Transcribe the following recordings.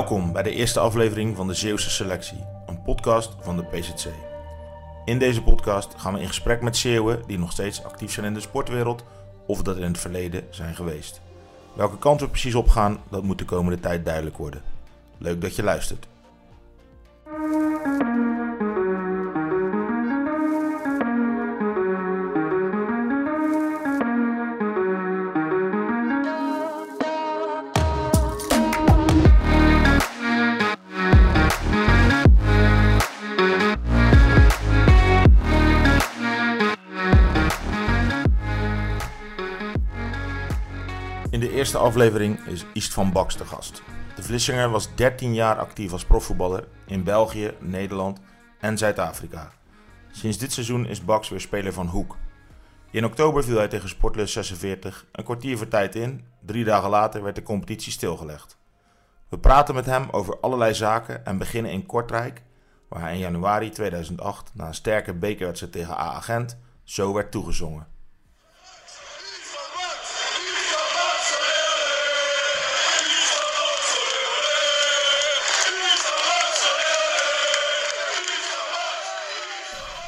Welkom bij de eerste aflevering van de Zeeuwse Selectie, een podcast van de PZC. In deze podcast gaan we in gesprek met Zeeuwen die nog steeds actief zijn in de sportwereld of dat in het verleden zijn geweest. Welke kant we precies opgaan, dat moet de komende tijd duidelijk worden. Leuk dat je luistert. Eerste aflevering is East van Baks de gast. De Vlissinger was 13 jaar actief als profvoetballer in België, Nederland en Zuid-Afrika. Sinds dit seizoen is Baks weer speler van Hoek. In oktober viel hij tegen Sportlust 46 een kwartier voor tijd in. Drie dagen later werd de competitie stilgelegd. We praten met hem over allerlei zaken en beginnen in Kortrijk, waar hij in januari 2008 na een sterke bekerwedstrijd tegen A Gent zo werd toegezongen.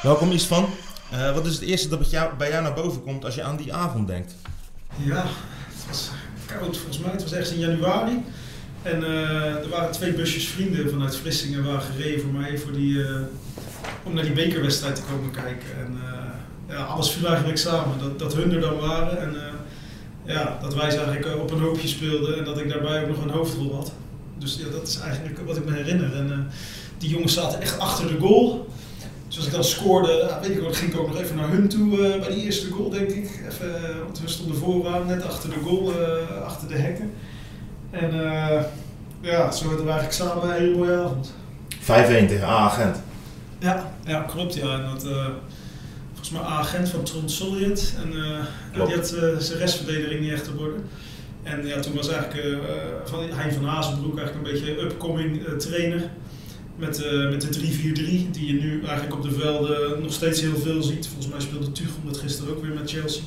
Welkom Istvan. Uh, wat is het eerste dat jou, bij jou naar boven komt als je aan die avond denkt? Ja, het was koud volgens mij. Het was ergens in januari. En uh, er waren twee busjes vrienden vanuit Vlissingen waren gereden voor mij voor die, uh, om naar die bekerwedstrijd te komen kijken. En ja, alles viel eigenlijk samen. Dat, dat hun er dan waren en ja, dat wij eigenlijk op een hoopje speelden en dat ik daarbij ook nog een hoofdrol had. Dus ja, dat is eigenlijk wat ik me herinner. En die jongens zaten echt achter de goal. Dus als ik dan scoorde, weet ik wel, ging ik ook nog even naar hun toe uh, bij die eerste goal, denk ik. Even, want we stonden vooraan, net achter de goal, uh, achter de hekken. En ja, zo hadden we eigenlijk samen een hele mooie avond. 5-1 tegen A-agent. Ja, ja, klopt. Ja. En dat, volgens mij A-agent van Tron Solid. En die had zijn restverdediging niet echt op orde. En ja, toen was eigenlijk van Hein van Hazenbroek eigenlijk een beetje upcoming trainer. Met, uh, met de 3-4-3, die je nu eigenlijk op de velden nog steeds heel veel ziet. Volgens mij speelde Tuchel dat gisteren ook weer met Chelsea.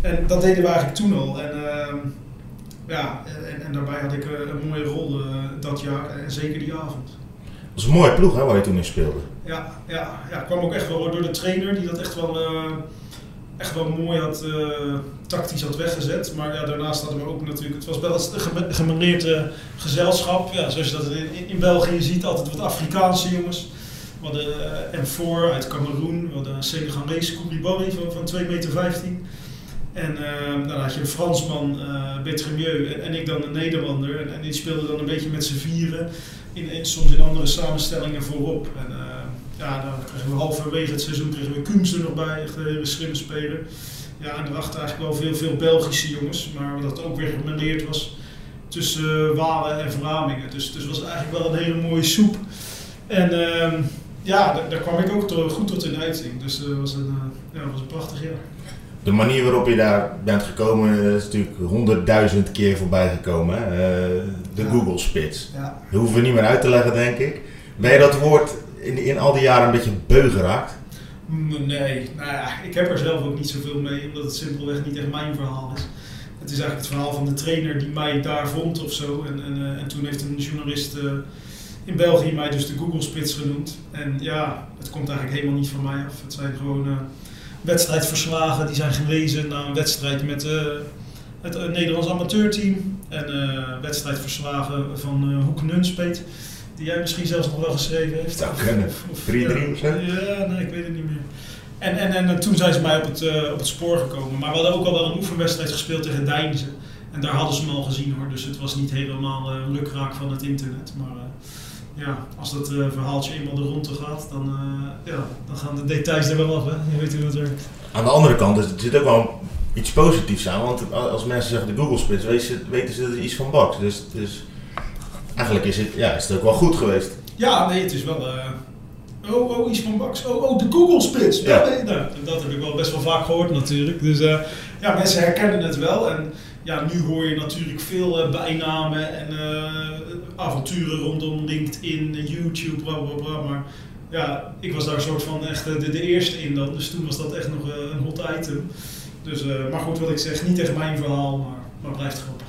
En dat deden we eigenlijk toen al. En, uh, ja, en, en, daarbij had ik uh, een mooie rol dat jaar, en zeker die avond. Dat was een mooie ploeg hè, waar je toen in speelde. Ja, ja, ja, kwam ook echt wel door de trainer, die dat echt wel, echt wel mooi had, tactisch had weggezet. Maar ja, daarnaast hadden we ook natuurlijk, het was wel een gemeneerd gezelschap. Ja, zoals je dat in, in België ziet, altijd wat Afrikaanse jongens. We hadden uh, M4 uit Cameroen, we hadden een Senegalese Koulibaly van, van 2,15 meter. En uh, dan had je een Fransman, uh, en, en, ik dan een Nederlander. En, en die speelden dan een beetje met z'n vieren, in, in, soms in andere samenstellingen voorop. En ja, dan kregen we halverwege het seizoen kregen we Kums er nog bij, echt een hele slimme speler. Ja, en erachter eigenlijk wel veel, veel Belgische jongens, maar wat dat ook weer gemeleerd was tussen Walen en Vlamingen. Dus, dus was eigenlijk wel een hele mooie soep. En uh, ja, daar, daar, kwam ik ook to, goed tot in uiting. Dus dat uh, was, een, uh, ja, was een prachtig jaar. De manier waarop je daar bent gekomen is natuurlijk honderdduizend keer voorbij gekomen. De ja. Google Spits. Ja. Dat hoeven we niet meer uit te leggen, denk ik. Ben je dat woord in, in al die jaren een beetje beu geraakt? Nee, nou ja, ik heb er zelf ook niet zoveel mee, omdat het simpelweg niet echt mijn verhaal is. Het is eigenlijk het verhaal van de trainer die mij daar vond of zo. En, en, en toen heeft een journalist uh, in België mij dus de Google Spits genoemd. En ja, het komt eigenlijk helemaal niet van mij af. Het zijn gewoon uh, wedstrijdverslagen die zijn gelezen na een wedstrijd met het Nederlands amateurteam. En wedstrijdverslagen van Hoek Nunspeet die jij misschien zelfs nog wel geschreven heeft. Zou kunnen. 3-3 of zo? Ja, nee, ik weet het niet meer. En, en, en toen zijn ze mij op het, uh, op het spoor gekomen. Maar we hadden ook al wel een oefenwedstrijd gespeeld tegen Deinzen. En daar hadden ze me al gezien hoor. Dus het was niet helemaal uh, lukraak van het internet. Maar uh, ja, als dat eh, verhaaltje eenmaal de ronde gaat, dan, eh, ja, dan gaan de details er wel af. Hè? Je weet hoe het werkt. Aan de andere kant is het zit ook wel iets positiefs aan. Want als mensen zeggen de Google Splits, weten ze, weten ze dat er iets van Box. Dus, dus eigenlijk is het, ja, is het ook wel goed geweest. Ja, nee, het is wel. eh, oh, oh, iets van Bax. Oh, oh, de Google Splits. Ja. Nee, nou, dat heb ik wel best wel vaak gehoord natuurlijk. Dus eh, ja, mensen herkennen het wel. En ja, nu hoor je natuurlijk veel eh, bijnamen en avonturen rondom LinkedIn, YouTube, bla bla bla. Maar ja, ik was daar een soort van echt de, de eerste in dan. Dus toen was dat echt nog een hot item. Dus, maar goed, wat ik zeg, niet echt mijn verhaal, maar, maar blijft grappig.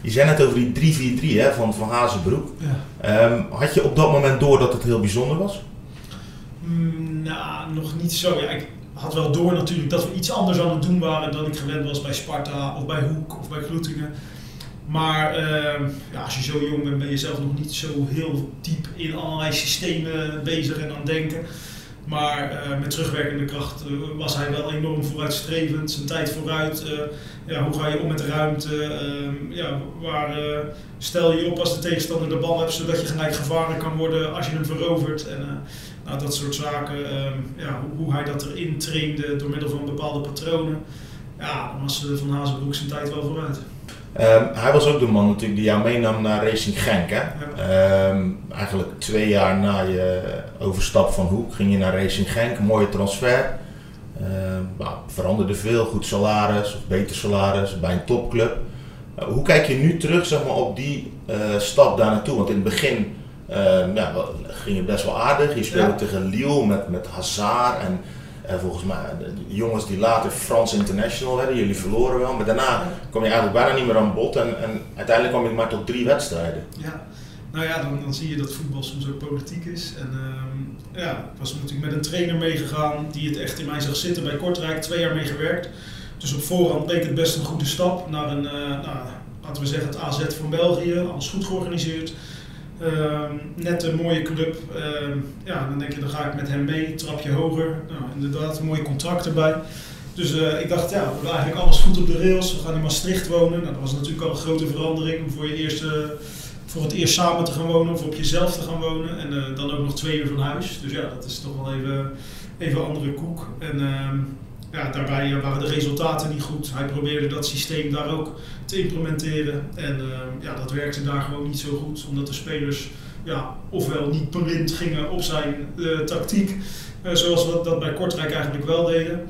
Je zei net over die 3-4-3 hè, van Van Hazenbroek. Ja. Ehm, had je op dat moment door dat het heel bijzonder was? Mm, nou, nog niet zo. Ja, ik had wel door natuurlijk dat we iets anders aan het doen waren dan ik gewend was bij Sparta of bij Hoek of bij Groetingen. Maar ehm, ja, als je zo jong bent, ben je zelf nog niet zo heel diep in allerlei systemen bezig en aan het denken. Maar eh, met terugwerkende kracht eh, was hij wel enorm vooruitstrevend, zijn tijd vooruit. Ja, hoe ga je om met de ruimte? Ehm, ja, waar eh, stel je op als de tegenstander de bal hebt, zodat je gelijk gevaren kan worden als je hem verovert. En, eh, nou, dat soort zaken, ehm, ja, hoe, hoe hij dat erin trainde door middel van bepaalde patronen. Ja, dan was eh, Van Hazenbroek zijn tijd wel vooruit. Ehm, hij was ook de man natuurlijk die jou meenam naar Racing Genk. Hè? Ja. Eigenlijk twee jaar na je overstap van Hoek ging je naar Racing Genk. Mooie transfer. Ehm, nou, veranderde veel, goed salaris of beter salaris bij een topclub. Eh, hoe kijk je nu terug zeg maar, op die eh, stap daar naartoe? Want in het begin ehm, ging je best wel aardig. Je speelde Ja. tegen Lille met, met Hazard en eh, volgens mij de jongens die later Frans International werden. Jullie verloren wel, maar daarna kwam je eigenlijk bijna niet meer aan bod. En, en uiteindelijk kwam je maar tot drie wedstrijden. Ja, nou ja, dan, zie je dat voetbal soms ook politiek is. En ehm, ja, ik was natuurlijk met een trainer meegegaan die het echt in mij zag zitten bij Kortrijk, twee jaar mee gewerkt. Dus op voorhand leek het best een goede stap naar een, eh, nou, laten we zeggen, het AZ van België, alles goed georganiseerd. Ehm, net een mooie club. Ehm, ja, dan denk je, dan ga ik met hem mee, trapje hoger. Nou, inderdaad, een mooi contract erbij. Dus eh, ik dacht, ja, we hebben eigenlijk alles goed op de rails. We gaan in Maastricht wonen. Nou, dat was natuurlijk al een grote verandering voor, je eerste, voor het eerst samen te gaan wonen of op jezelf te gaan wonen. En eh, dan ook nog twee uur van huis. Dus ja, dat is toch wel even, even andere koek. En ehm, ja, daarbij eh, waren de resultaten niet goed. Hij probeerde dat systeem daar ook te implementeren. En ehm, ja, dat werkte daar gewoon niet zo goed. Omdat de spelers ja, ofwel niet blind gingen op zijn eh, tactiek. zoals we dat bij Kortrijk eigenlijk wel deden.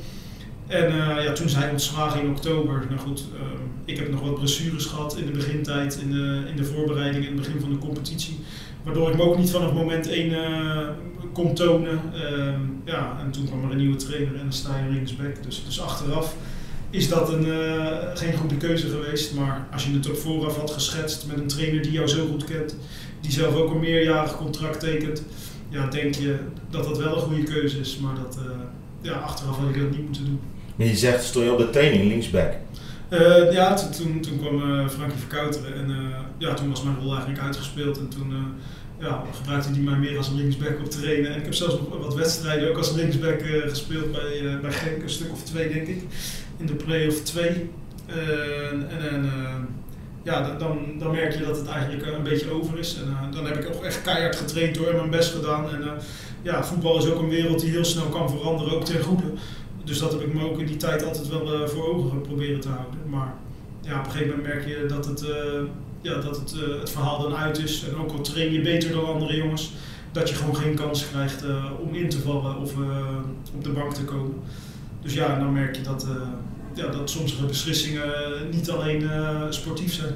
En eh, ja, toen hij ontslagen in oktober. Nou goed, ehm, ik heb nog wat blessures gehad in de begintijd, in de, in de voorbereiding, in het begin van de competitie. Waardoor ik me ook niet vanaf moment 1 kon tonen. Ehm, ja, en toen kwam er een nieuwe trainer en dan sta je linksback. Dus, dus achteraf is dat een, eh, geen goede keuze geweest. Maar als je het op vooraf had geschetst met een trainer die jou zo goed kent, die zelf ook een meerjarig contract tekent, ja, denk je dat dat wel een goede keuze is. Maar dat, eh, ja, achteraf had ik dat niet moeten doen. Je zegt, stond je op de training linksback. Eh, ja, toen, toen, kwam eh, Frankie Verkouteren en eh, ja, toen was mijn rol eigenlijk uitgespeeld. En toen ja, gebruikte hij mij meer als linksback op trainen. En ik heb zelfs nog wat wedstrijden ook als linksback gespeeld bij, bij Genk, een stuk of twee denk ik, in de play-off 2. Eh, en en ja, da- dan, dan merk je dat het eigenlijk een beetje over is. En dan heb ik ook echt keihard getraind door en mijn best gedaan. En ja, voetbal is ook een wereld die heel snel kan veranderen, ook ten goede. Dus dat heb ik me ook in die tijd altijd wel eh, voor ogen proberen te houden. Maar ja, op een gegeven moment merk je dat het, eh, ja, dat het, eh, het verhaal dan uit is. En ook al train je beter dan andere jongens, dat je gewoon geen kans krijgt om in te vallen of op de bank te komen. Dus ja, dan merk je dat, ja, dat sommige beslissingen niet alleen sportief zijn.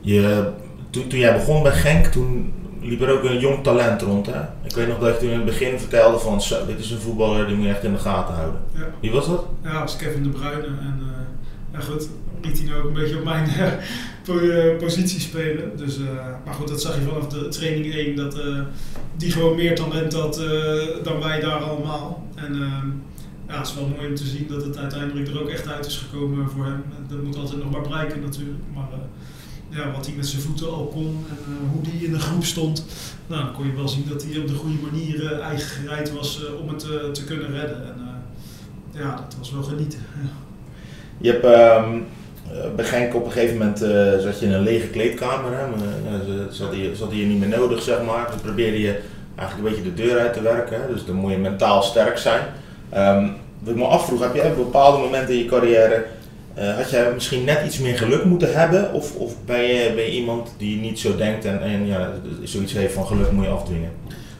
Je, toen, toen jij begon bij Genk, toen liep er ook een jong talent rond. Hè? Ik weet nog dat je toen in het begin vertelde van, zo, dit is een voetballer, die moet je echt in de gaten houden. Ja. Wie was dat? Ja, als Kevin de Bruyne. En eh, ja, goed, liet hij nou ook een beetje op mijn eh, eh, positie spelen. Dus, maar goed, dat zag je vanaf de training 1, dat die gewoon meer talent had dan wij daar allemaal. En ehm, ja, het is wel mooi om te zien dat het uiteindelijk er ook echt uit is gekomen voor hem. Dat moet altijd nog maar blijken natuurlijk. Maar ja, wat hij met zijn voeten al kon en eh, hoe hij in de groep stond. Nou, dan kon je wel zien dat hij op de goede manier eh, eigen gereid was eh, om het te kunnen redden. En, ja, dat was wel genieten. Je hebt ehm, Genk op een gegeven moment uh, zat je in een lege kleedkamer. Hè? Maar, zat, je, zat je niet meer nodig, zeg maar. Dan probeerde je eigenlijk een beetje de deur uit te werken. Dus dan moet je mentaal sterk zijn. Um, wat ik me afvroeg, heb je op bepaalde momenten in je carrière uh, had jij misschien net iets meer geluk moeten hebben? Of, of ben, je, iemand die niet zo denkt en, en ja, zoiets heeft van geluk moet je afdwingen?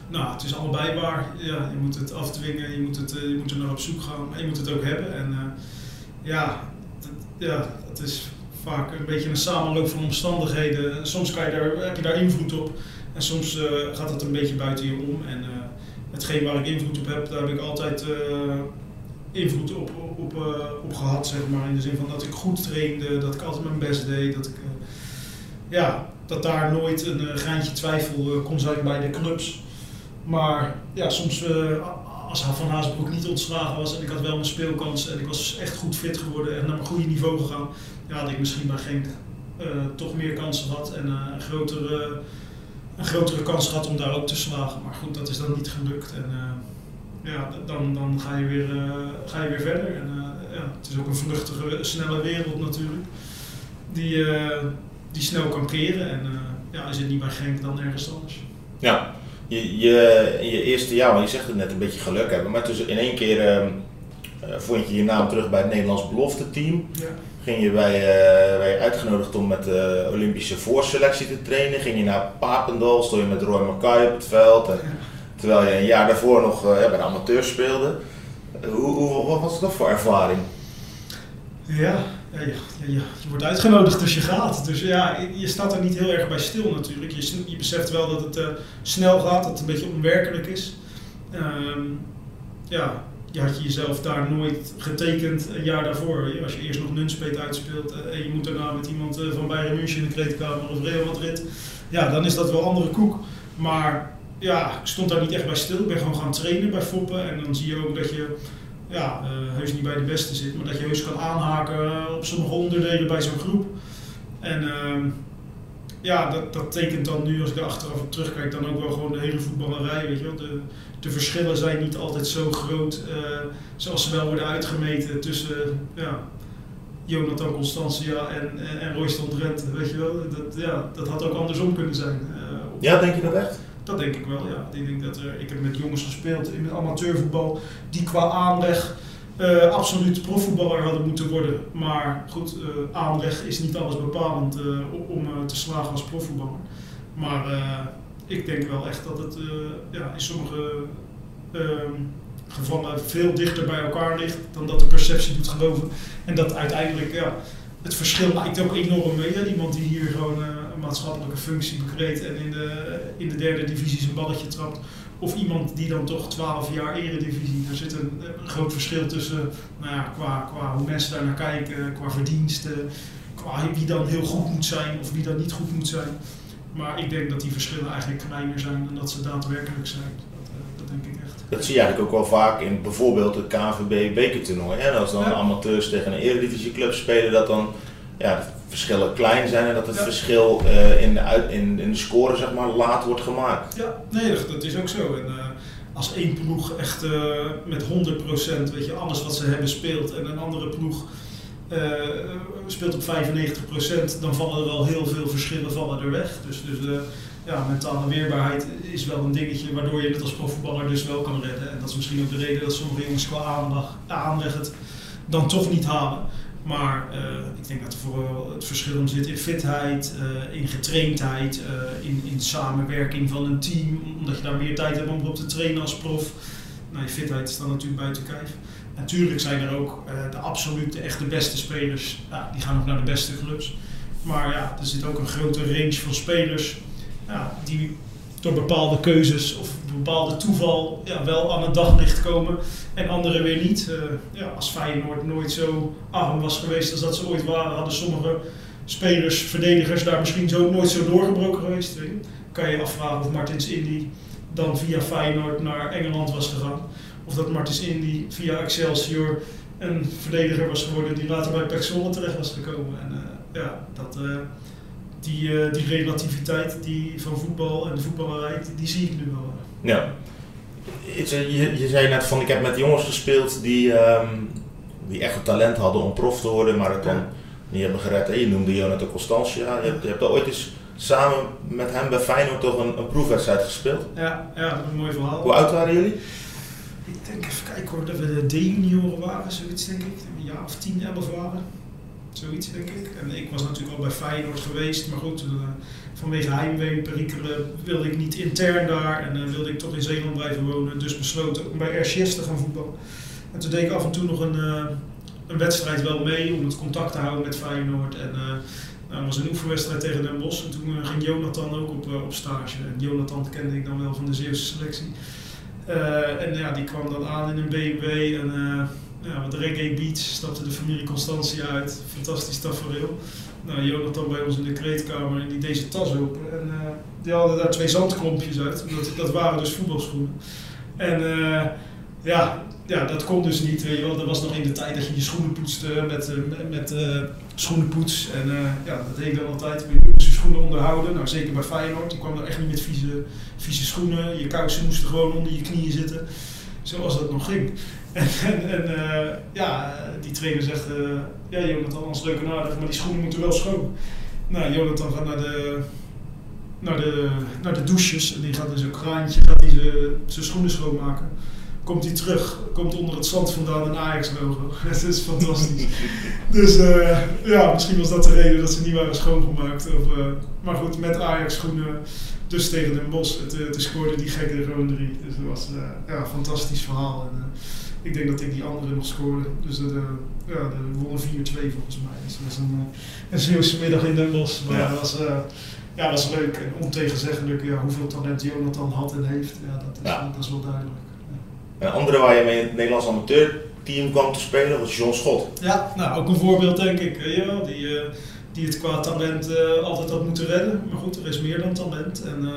Nou, het is allebei waar. Ja, je moet het afdwingen, je moet, het, uh, je moet er naar op zoek gaan, maar je moet het ook hebben. En uh, ja, het, ja, het is vaak een beetje een samenloop van omstandigheden. Soms kan je daar, heb je daar invloed op en soms gaat het een beetje buiten je om. En hetgeen waar ik invloed op heb, daar heb ik altijd invloed op, op, uh, op gehad, zeg maar. In de zin van dat ik goed trainde, dat ik altijd mijn best deed. Dat, ik, uh, ja, dat daar nooit een uh, graantje twijfel kon zijn bij de clubs. Maar ja, soms als Van Hazenbroek niet ontslagen was en ik had wel mijn speelkans en ik was echt goed fit geworden en naar een goede niveau gegaan, ja, had ik misschien bij Genk toch meer kansen gehad en een, grotere, een grotere kans gehad om daar ook te slagen. Maar goed, dat is dan niet gelukt. En, ja, dan, dan ga, je weer, uh, ga je weer verder. En, uh, ja, het is ook een vluchtige, snelle wereld natuurlijk, die, uh, die snel kan keren. En ja, als je het niet bij Genk, dan ergens anders. Ja, je, je, in je eerste jaar, je zegt het net, een beetje geluk hebben, maar tussen in één keer ehm, vond je je naam terug bij het Nederlands belofte team. Ja. Ging je bij, bij uitgenodigd om met de Olympische voorselectie te trainen? Ging je naar Papendal, stond je met Roy Mackay op het veld? En, Terwijl je een jaar daarvoor nog uh, bij de amateurs speelde. Hoe, hoe, wat was dat voor ervaring? Ja, ja, je wordt uitgenodigd dus je gaat. Dus ja, je staat er niet heel erg bij stil natuurlijk. Je, je beseft wel dat het uh, snel gaat, dat het een beetje onwerkelijk is. Um, ja, je had je jezelf daar nooit getekend een jaar daarvoor. Als je eerst nog Nunspeet uitspeelt uh, en je moet daarna met iemand van Bayern München in de kleedkamer of Real Madrid. Ja, dan is dat wel andere koek. Maar ja, ik stond daar niet echt bij stil. Ik ben gewoon gaan trainen bij Foppen. En dan zie je ook dat je ja, uh, heus niet bij de beste zit, maar dat je heus kan aanhaken op sommige onderdelen bij zo'n groep. En uh, ja, dat, dat tekent dan nu, als ik er achteraf op terugkijk, dan ook wel gewoon de hele voetballerij. Weet je wel. De, de verschillen zijn niet altijd zo groot uh, zoals ze wel worden uitgemeten tussen ja, Jonathan Constantia en, en, en Royston Drenthe. Weet je wel. Dat, ja, dat had ook andersom kunnen zijn. Ja, denk je dat echt? Dat denk ik wel, ja. Ik, denk dat er, ik heb met jongens gespeeld in amateurvoetbal die qua aanleg uh, absoluut profvoetballer hadden moeten worden. Maar goed, uh, aanleg is niet alles bepalend uh, om te slagen als profvoetballer. Maar ik denk wel echt dat het ja, in sommige ehm, gevallen veel dichter bij elkaar ligt dan dat de perceptie doet geloven. En dat uiteindelijk ja, het verschil maakt ook enorm mee. Iemand die hier gewoon maatschappelijke functie bekleedt en in de, in de derde divisie zijn balletje trapt. Of iemand die dan toch 12 jaar eredivisie. Er zit een, een groot verschil tussen nou ja, qua, qua hoe mensen daar naar kijken, qua verdiensten, qua wie dan heel goed moet zijn of wie dan niet goed moet zijn. Maar ik denk dat die verschillen eigenlijk kleiner zijn dan dat ze daadwerkelijk zijn. Dat, dat denk ik echt. Dat zie je eigenlijk ook wel vaak in bijvoorbeeld het KVB bekertoernooi. En als dan ja. amateurs tegen een eredivisieclub spelen, dat dan ja, verschillen klein zijn en dat het verschil uh, in, de uit, in, in de score zeg maar, laat wordt gemaakt. Ja, nee, dat, is ook zo. En, uh, als één ploeg echt uh, met 100% weet je, alles wat ze hebben speelt en een andere ploeg speelt op 95%, dan vallen er al heel veel verschillen vallen er weg. Dus, dus ja, mentale weerbaarheid is wel een dingetje waardoor je het als profvoetballer dus wel kan redden. En dat is misschien ook de reden dat sommige jongens qua aanleg, aanleg het dan toch niet halen. Maar uh, ik denk dat er vooral het verschil in zit in fitheid, uh, in getraindheid, uh, in, in samenwerking van een team. Omdat je daar meer tijd hebt om op te trainen als prof. Nou, je fitheid is dan natuurlijk buiten kijf. Natuurlijk zijn er ook de absolute, echt de beste spelers. Ja, die gaan ook naar de beste clubs. Maar ja, er zit ook een grote range van spelers ja, die door bepaalde keuzes of bepaalde toeval ja, wel aan het daglicht komen en anderen weer niet. Uh, ja, als Feyenoord nooit zo arm was geweest als dat ze ooit waren, hadden sommige spelers, verdedigers daar misschien zo, nooit zo doorgebroken geweest. Kan je afvragen of Martins Indy dan via Feyenoord naar Engeland was gegaan. Of dat Martins Indy via Excelsior een verdediger was geworden die later bij Pek terecht was gekomen. En uh, ja, dat... Uh, die, uh, die relativiteit die van voetbal en de voetballerij, die, zie ik nu wel. Ja. Je, je zei net van ik heb met jongens gespeeld die, um, die echt het talent hadden om prof te worden, maar het dan die hebben gered. Hè? Je noemde Jonathan Constantia. Je hebt, je hebt al ooit eens samen met hem bij Feyenoord toch een, een proefwedstrijd gespeeld. Ja, ja, dat is een mooi verhaal. Hoe oud waren jullie? Ik denk even kijken hoor, dat we de D-junioren waren, zoiets denk ik. Een jaar of 10, 11 waren. Zoiets denk ik. En ik was natuurlijk al bij Feyenoord geweest, maar goed, uh, vanwege heimwee, perikelen wilde ik niet intern daar en uh, wilde ik toch in Zeeland blijven wonen. Dus besloten om bij RCS te gaan voetballen. En toen deed ik af en toe nog een, uh, een wedstrijd wel mee om het contact te houden met Feyenoord. En nou, was een oefenwedstrijd tegen Den Bosch en toen ging Jonathan ook op, op stage. En Jonathan kende ik dan wel van de Zeeuwse selectie. En ja, die kwam dan aan in een BMW en ja, wat reggae beats, stapte de familie Constantie uit. Fantastisch tafereel. Nou, Jonathan bij ons in de kleedkamer en die zijn tas open. En uh, die hadden daar twee zandklompjes uit. Dat, dat waren dus voetbalschoenen. En ja, ja, dat kon dus niet. Weet je wel. Dat was nog in de tijd dat je je schoenen poetste met, met, met uh, schoenenpoets. En ja, dat deed ik dan altijd. Je moest je schoenen onderhouden. Nou, zeker bij Feyenoord. Je kwam er echt niet met vieze, vieze schoenen. Je kousen moesten gewoon onder je knieën zitten. Zoals dat nog ging. En, en, ja, die trainer zegt, ja Jonathan, alles leuk en aardig, maar die schoenen moeten wel schoon. Nou, Jonathan gaat naar de, naar de, naar de douches en die gaat in zo'n kraantje, gaat hij zijn schoenen schoonmaken. Komt hij terug, komt onder het zand vandaan een Ajax-logo. Dat is fantastisch. dus uh, ja, misschien was dat de reden dat ze niet waren schoongemaakt. Of, maar goed, met Ajax-schoenen, dus tegen Den Bos, het, het scoorde die gekke gewoon drie. Dus dat was ja, een fantastisch verhaal. En, ik denk dat ik die andere nog scoorde. Dus dat, ja, de wonnen 4-2 volgens mij. Dus dat was een, een Zeeuwse middag in Den Bosch. Maar ja. dat was, ja, was leuk en ontegenzeggelijk ja, hoeveel talent Jonathan had en heeft. Ja, dat, is, ja. dat is wel duidelijk. Een andere waar je mee in het Nederlands amateurteam kwam te spelen was John Schot. Ja, nou ook een voorbeeld denk ik. Ja, die, die het qua talent altijd had moeten redden. Maar goed, er is meer dan talent. En,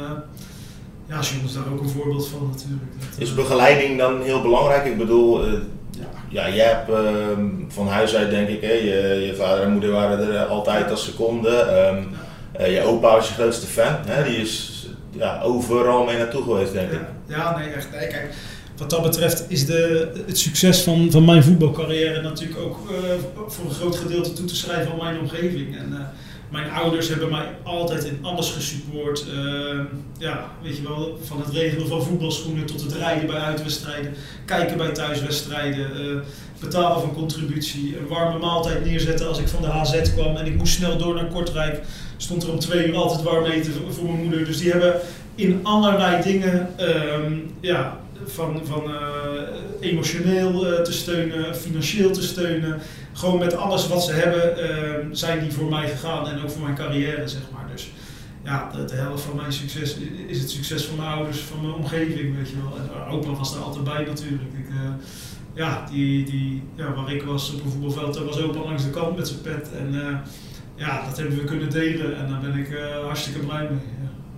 ja, John is daar ook een voorbeeld van natuurlijk. Dat, is begeleiding dan heel belangrijk? Ik bedoel, ja. ja, jij hebt uh, van huis uit denk ik, hè, je, je vader en moeder waren er altijd als seconde. Um, ja. uh, je opa was je grootste fan, hè, die is ja, overal mee naartoe geweest denk ik. Ja, nee, echt. Nee, kijk, wat dat betreft is de, het succes van, van mijn voetbalcarrière natuurlijk ook voor een groot gedeelte toe te schrijven aan mijn omgeving. En, mijn ouders hebben mij altijd in alles gesupport. Uh, ja, weet je wel, van het regelen van voetbalschoenen tot het rijden bij uitwedstrijden, kijken bij thuiswedstrijden, betalen van contributie, een warme maaltijd neerzetten als ik van de HZ kwam en ik moest snel door naar Kortrijk. Stond er om twee uur altijd warm eten voor mijn moeder. Dus die hebben in allerlei dingen uh, ja, van, van uh, emotioneel uh, te steunen, financieel te steunen. Gewoon met alles wat ze hebben uh, zijn die voor mij gegaan en ook voor mijn carrière, zeg maar. Dus ja, de, helft van mijn succes is het succes van mijn ouders, van mijn omgeving, weet je wel. En opa was er altijd bij natuurlijk. Ik, ja, die, die, ja, waar ik was op een voetbalveld, was opa langs de kant met zijn pet. En ja, dat hebben we kunnen delen en daar ben ik hartstikke blij mee.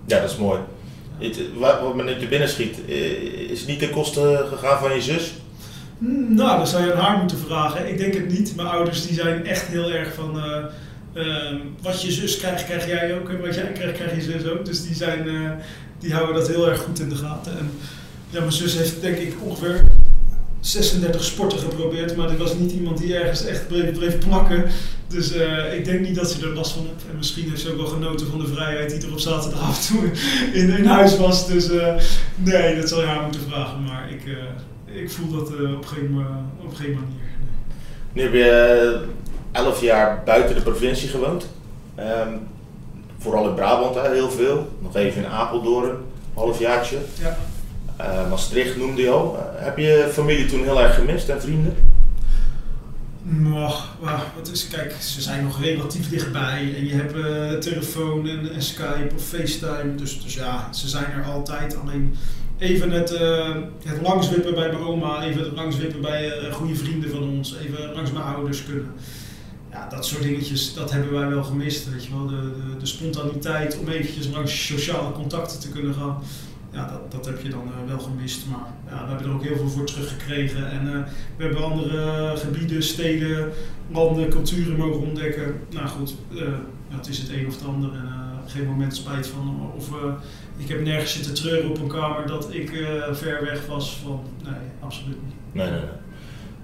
Ja, dat is mooi. Het, wat me net te binnen schiet, is het niet ten koste gegaan van je zus? Nou, dat zou je aan haar moeten vragen. Ik denk het niet. Mijn ouders die zijn echt heel erg van... Uh, uh, wat je zus krijgt, krijg jij ook. En wat jij krijgt, krijg je zus ook. Dus die, zijn, uh, die houden dat heel erg goed in de gaten. En ja, mijn zus heeft denk ik ongeveer 36 sporten geprobeerd, maar er was niet iemand die ergens echt bleef, bleef plakken. Dus uh, ik denk niet dat ze er last van heeft. En misschien heeft ze ook wel genoten van de vrijheid die er op zaterdagavond toen in, in huis was. Dus uh, nee, dat zal je haar moeten vragen. Maar ik, uh, ik voel dat op, geen, op geen manier. Nee. Nu heb je 11 jaar buiten de provincie gewoond. Um, vooral in Brabant heel veel. Nog even in Apeldoorn, halfjaartje. Ja. Uh, Maastricht noemde je al. Heb je familie toen heel erg gemist en vrienden? Nou, wat is, kijk, ze zijn nog relatief dichtbij en je hebt uh, telefoon en, Skype of FaceTime, dus, dus ja, ze zijn er altijd. Alleen even het, het langswippen bij mijn oma, even het langswippen bij goede vrienden van ons, even langs mijn ouders kunnen. Ja, dat soort dingetjes, dat hebben wij wel gemist, weet je wel. De, de, de spontaniteit om eventjes langs sociale contacten te kunnen gaan ja, dat, dat heb je dan uh, wel gemist. Maar ja, we hebben er ook heel veel voor teruggekregen. En uh, we hebben andere gebieden, steden, landen, culturen mogen ontdekken. Nou goed, het is het een of het ander. En geen moment spijt van. Of ik heb nergens zitten treuren op een kamer dat ik ver weg was van. Nee, absoluut niet. Nee, nee.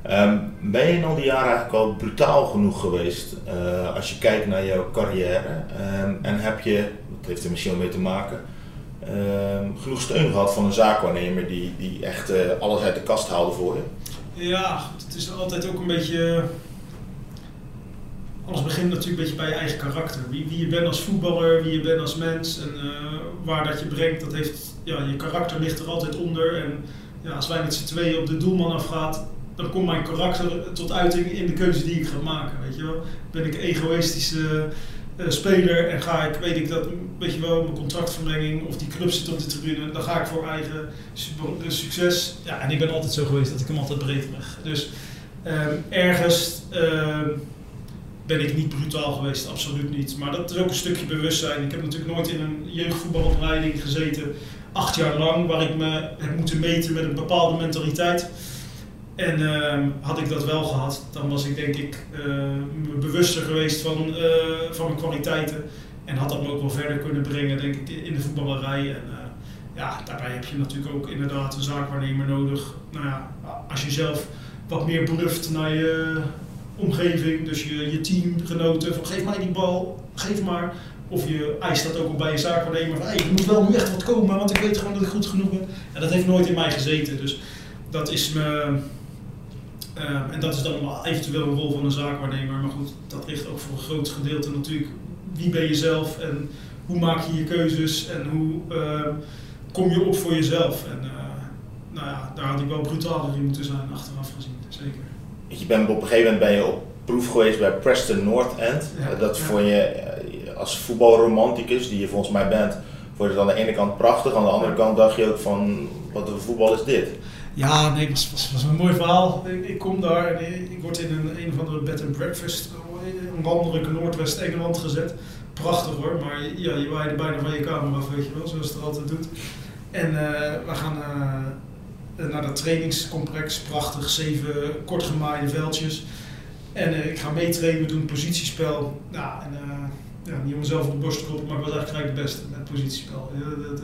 Ehm, ben je in al die jaren eigenlijk al brutaal genoeg geweest als je kijkt naar jouw carrière? Um, en heb je, dat heeft er misschien wel mee te maken, genoeg steun gehad van een zaakwaarnemer die, die echt uh, alles uit de kast haalde voor je? Ja, het is altijd ook een beetje. Alles begint natuurlijk een beetje bij je eigen karakter. Wie, wie je bent als voetballer, wie je bent als mens en uh, waar dat je brengt, dat heeft, ja, je karakter ligt er altijd onder. En ja, als wij met z'n tweeën op de doelman afgaat, dan komt mijn karakter tot uiting in de keuze die ik ga maken. Weet je wel? Ben ik egoïstische speler en ga ik, weet ik dat, weet je wel, mijn contractverlenging of die club zit op de tribune, dan ga ik voor eigen succes. Ja, en ik ben altijd zo geweest dat ik hem altijd breed leg. Dus um, ergens um, ben ik niet brutaal geweest, absoluut niet. Maar dat is ook een stukje bewustzijn. Ik heb natuurlijk nooit in een jeugdvoetbalopleiding gezeten, acht jaar lang, waar ik me heb moeten meten met een bepaalde mentaliteit. En uh, had ik dat wel gehad, dan was ik denk ik uh, bewuster geweest van, uh, van mijn kwaliteiten. En had dat me ook wel verder kunnen brengen, denk ik, in de voetballerij. En uh, ja, daarbij heb je natuurlijk ook inderdaad een zaakwaarnemer nodig. Nou ja, als je zelf wat meer bluft naar je omgeving, dus je, je teamgenoten, van geef mij die bal, geef maar. Of je eist dat ook al bij je zaakwaarnemer, van er moet wel nu echt wat komen, want ik weet gewoon dat ik goed genoeg ben. En dat heeft nooit in mij gezeten, dus dat is me uh, en dat is dan eventueel een rol van een zaakwaarnemer. Maar goed, dat ligt ook voor een groot gedeelte natuurlijk. Wie ben je zelf en hoe maak je je keuzes en hoe uh, kom je op voor jezelf? En uh, nou ja, daar had ik wel brutaler in moeten zijn achteraf gezien, zeker. Je bent op een gegeven moment ben je op proef geweest bij Preston North End. Ja, dat ja. vond je als voetbalromanticus, die je volgens mij bent, vond je het aan de ene kant prachtig. Aan de andere kant dacht je ook van, wat een voetbal is dit? Ja, nee, het was, een mooi verhaal. Ik, kom daar en ik word in een, een of andere bed and breakfast, een landelijke Noordwest-Engeland gezet. Prachtig hoor, maar ja, je waaide bijna van je kamer af, weet je wel, zoals het er altijd doet. En uh, we gaan uh, naar dat trainingscomplex, prachtig, zeven kortgemaaide veldjes. En ik ga meetrainen, we doen positiespel. Nou, en, ja, niet om mezelf op de borst te kloppen, maar ik was eigenlijk de beste met positiespel. Dat,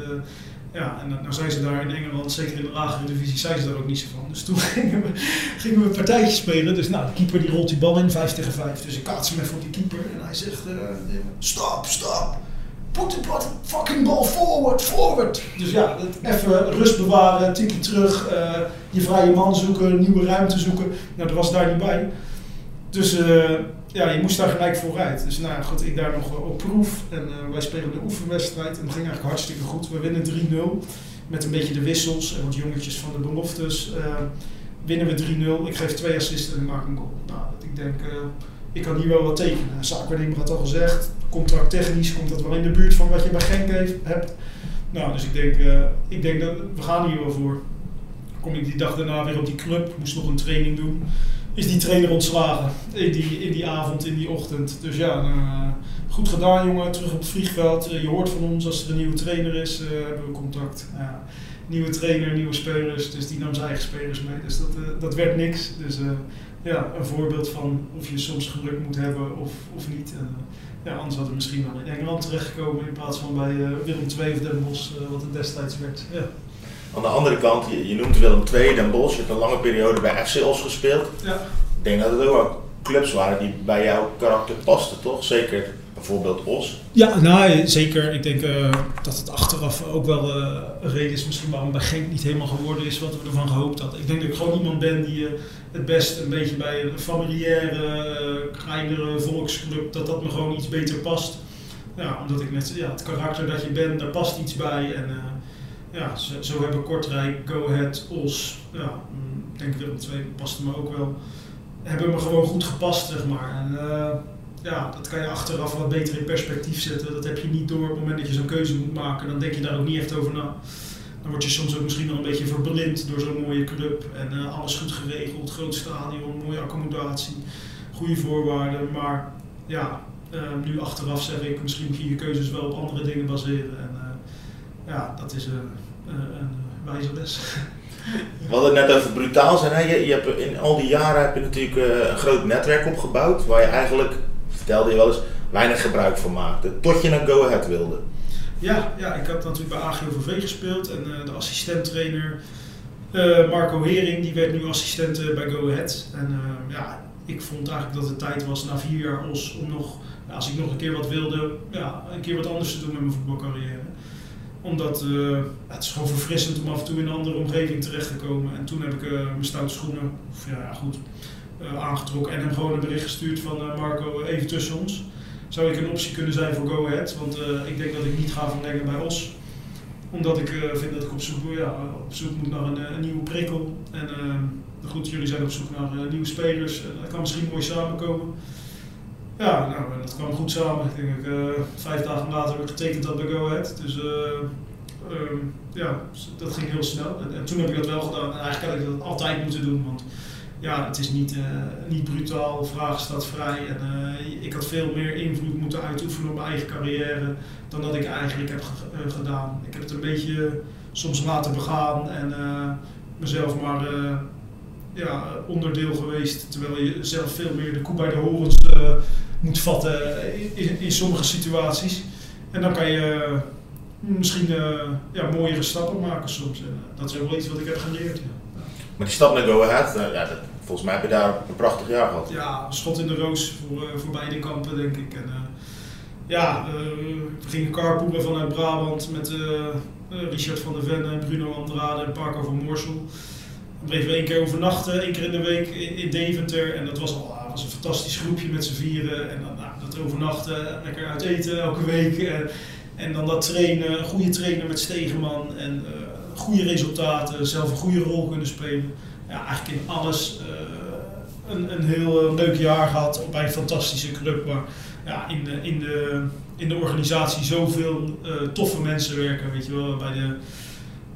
ja, en nou zijn ze daar in Engeland, zeker in de lagere divisie, zijn ze daar ook niet zo van. Dus toen gingen we, gingen we een partijtje spelen. Dus nou, de keeper die rolt die bal in, 5 tegen 5. Dus ik kaats hem even voor die keeper en hij zegt, uh, stop, stop. Put the fucking ball forward, forward. Dus ja, even rust bewaren, tikje terug, uh, je vrije man zoeken, nieuwe ruimte zoeken. Nou, dat was daar niet bij. Dus uh, ja, je moest daar gelijk vooruit. Dus nou goed, ik daar nog op proef. En uh, wij spelen de oefenwedstrijd. En het ging eigenlijk hartstikke goed. We winnen 3-0. Met een beetje de wissels en wat jongetjes van de beloftes. Uh, winnen we 3-0. Ik geef twee assists en maak een goal. Nou, ik denk, uh, ik kan hier wel wat tekenen. Zaakwaarnemer had al gezegd. Contract technisch komt dat wel in de buurt van wat je bij Genk heeft, hebt. Nou, dus ik denk, ik denk dat we gaan hier wel voor. Kom ik die dag daarna weer op die club. Moest nog een training doen is die trainer ontslagen in die, in die avond, in die ochtend. Dus ja, nou, goed gedaan jongen, terug op het vliegveld. Uh, je hoort van ons als er een nieuwe trainer is, uh, hebben we contact. Nieuwe trainer, nieuwe spelers, dus die nam zijn eigen spelers mee. Dus dat, dat werd niks. Dus ja, een voorbeeld van of je soms geluk moet hebben of, of niet. ja, anders hadden we misschien wel in Engeland terechtgekomen in plaats van bij Willem II of Den wat het destijds werd. Ja. Aan de andere kant, je, je noemt Willem II, Den Bosch, je hebt een lange periode bij FC Os gespeeld. Ja. Ik denk dat het ook wel clubs waren die bij jouw karakter pasten, toch? Zeker bijvoorbeeld Os. Ja, nou zeker. Ik denk uh, dat het achteraf ook wel uh, een reden is misschien waarom bij Genk niet helemaal geworden is wat we ervan gehoopt hadden. Ik denk dat ik gewoon iemand ben die uh, het best een beetje bij een familiaire, kleinere volksclub, dat dat me gewoon iets beter past. Ja, omdat ik net, ja, het karakter dat je bent, daar past iets bij. En, ja, zo, zo, hebben Kortrijk, Go Ahead, Os, ja, ik denk Willem II paste me ook wel, hebben me gewoon goed gepast, zeg maar. En uh, ja, dat kan je achteraf wat beter in perspectief zetten. Dat heb je niet door op het moment dat je zo'n keuze moet maken. Dan denk je daar ook niet echt over na. Dan word je soms ook misschien wel een beetje verblind door zo'n mooie club. En uh, alles goed geregeld, groot stadion, mooie accommodatie, goede voorwaarden. Maar ja, uh, nu achteraf zeg ik, misschien moet je je keuzes wel op andere dingen baseren. En, ja, dat is een wijze les. We hadden het net over brutaal zijn. Hè? Je, je hebt, in al die jaren heb je natuurlijk uh, een groot netwerk opgebouwd waar je eigenlijk, vertelde je wel eens, weinig gebruik van maakte. Tot je naar Go Ahead wilde. Ja, ja ik had natuurlijk bij AGOVV gespeeld en uh, de assistenttrainer Eh, Marco Hering, die werd nu assistent eh, bij Go Ahead. En eh, ja, ik vond eigenlijk dat het tijd was na vier jaar Os om nog, als ik nog een keer wat wilde, ja, een keer wat anders te doen met mijn voetbalcarrière. Omdat ja, het is gewoon verfrissend om af en toe in een andere omgeving terecht te komen. En toen heb ik eh, mijn stoute schoenen, of ja, goed, eh, aangetrokken en hem gewoon een bericht gestuurd van Marco, even tussen ons. Zou ik een optie kunnen zijn voor Go Ahead? Want ik denk dat ik niet ga verlengen bij Os omdat ik vind dat ik op zoek, ja, op zoek moet naar een, nieuwe prikkel. En goed, jullie zijn op zoek naar nieuwe spelers. Dat kan misschien mooi samenkomen. Ja, nou, dat kwam goed samen. Ik denk, eh, vijf dagen later heb ik getekend dat bij Go Ahead. Dus eh, ehm, ja, dat ging heel snel. En, en toen heb ik dat wel gedaan. En eigenlijk had ik dat altijd moeten doen. Want ja, het is niet, eh, niet brutaal. Vraag staat vrij. En ik had veel meer invloed moeten uitoefenen op mijn eigen carrière dan dat ik eigenlijk heb ge- gedaan. Ik heb het een beetje soms laten begaan en mezelf maar ja, onderdeel geweest. Terwijl je zelf veel meer de koe bij de horens eh, moet vatten in, in, sommige situaties. En dan kan je eh, misschien eh, ja, mooiere stappen maken soms. En, eh, dat is ook wel iets wat ik heb geleerd. Ja. Maar die stap naar Go Ahead, ja, dat, volgens mij heb je daar een prachtig jaar gehad. Ja, schot in de roos voor, voor beide kampen, denk ik. En, ja, we gingen carpoolen vanuit Brabant met Richard van der Venne, Bruno Andrade en Parco van Moorsel. Dan bleven we één keer overnachten, één keer in de week in, in Deventer. En dat was, al, was een fantastisch groepje met z'n vieren. En dan nou, dat overnachten, lekker uit eten elke week. En, en dan dat trainen, een goede trainer met Stegeman. En eh, goede resultaten, zelf een goede rol kunnen spelen. Ja, eigenlijk in alles eh, een, een heel eh, leuk jaar gehad bij een fantastische club. Maar ja, in, de, in, de, in de organisatie zoveel toffe mensen werken, weet je wel. Bij de,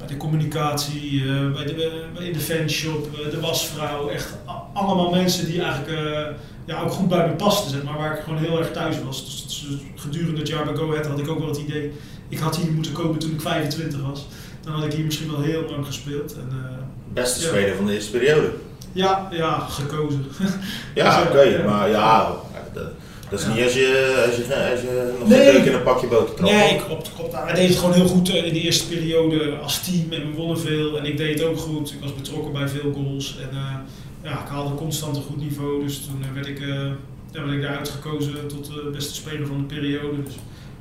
bij de communicatie, eh, bij de, bij in de fanshop, eh, de wasvrouw. Echt allemaal mensen die eigenlijk eh, ja, ook goed bij me pasten, zeg maar. Waar ik gewoon heel erg thuis was. Dus, gedurende het jaar bij Go Ahead had ik ook wel het idee... Ik had hier moeten komen toen ik 25 was. Dan had ik hier misschien wel heel lang gespeeld. En, eh, Beste Ja. speler van de eerste periode. ja, ja, gekozen. Ja, oké, maar ja, dat is Ja. niet als je, als je, als je nog Nee. een in een pakje boter trapt. Nee, klopt, klopt. Nou, deden het gewoon heel goed eh, in de eerste periode als team en we wonnen veel. En ik deed het ook goed. Ik was betrokken bij veel goals. En eh, ja, ik haalde constant een goed niveau. Dus toen eh, werd ik, eh, ja, werd ik daar uitgekozen tot de beste speler van de periode. Dus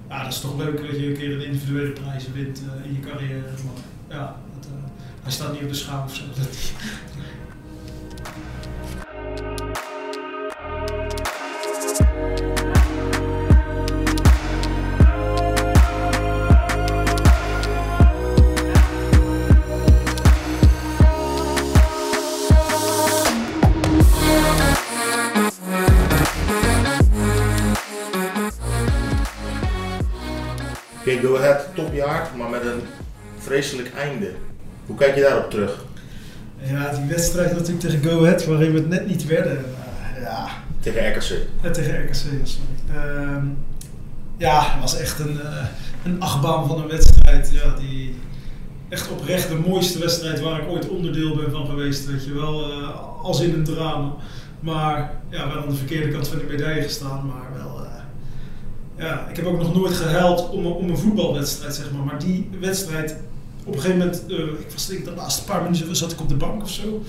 ja, dat is toch leuk dat je een keer een individuele prijs wint in je carrière. Maar ja, dat, hij staat niet op de schaal of zo. Go Ahead, topjaar, maar met een vreselijk einde. Hoe kijk je daarop terug? ja, die wedstrijd natuurlijk tegen Go Ahead, waarin we het net niet werden. eh, ja, Tegen RKC. Ja, tegen RKC, sorry. Ehm, ja, het was echt een, eh, een achtbaan van een wedstrijd. Ja, die echt oprecht de mooiste wedstrijd waar ik ooit onderdeel ben van geweest. Weet je wel, eh, als in een drama. Maar ja, wel aan de verkeerde kant van de medaille gestaan. Maar wel, ja, ik heb ook nog nooit gehuild om, om een voetbalwedstrijd, zeg maar. Maar die wedstrijd, op een gegeven moment, eh, ik was denk ik de laatste paar minuten zat ik op de bank of zo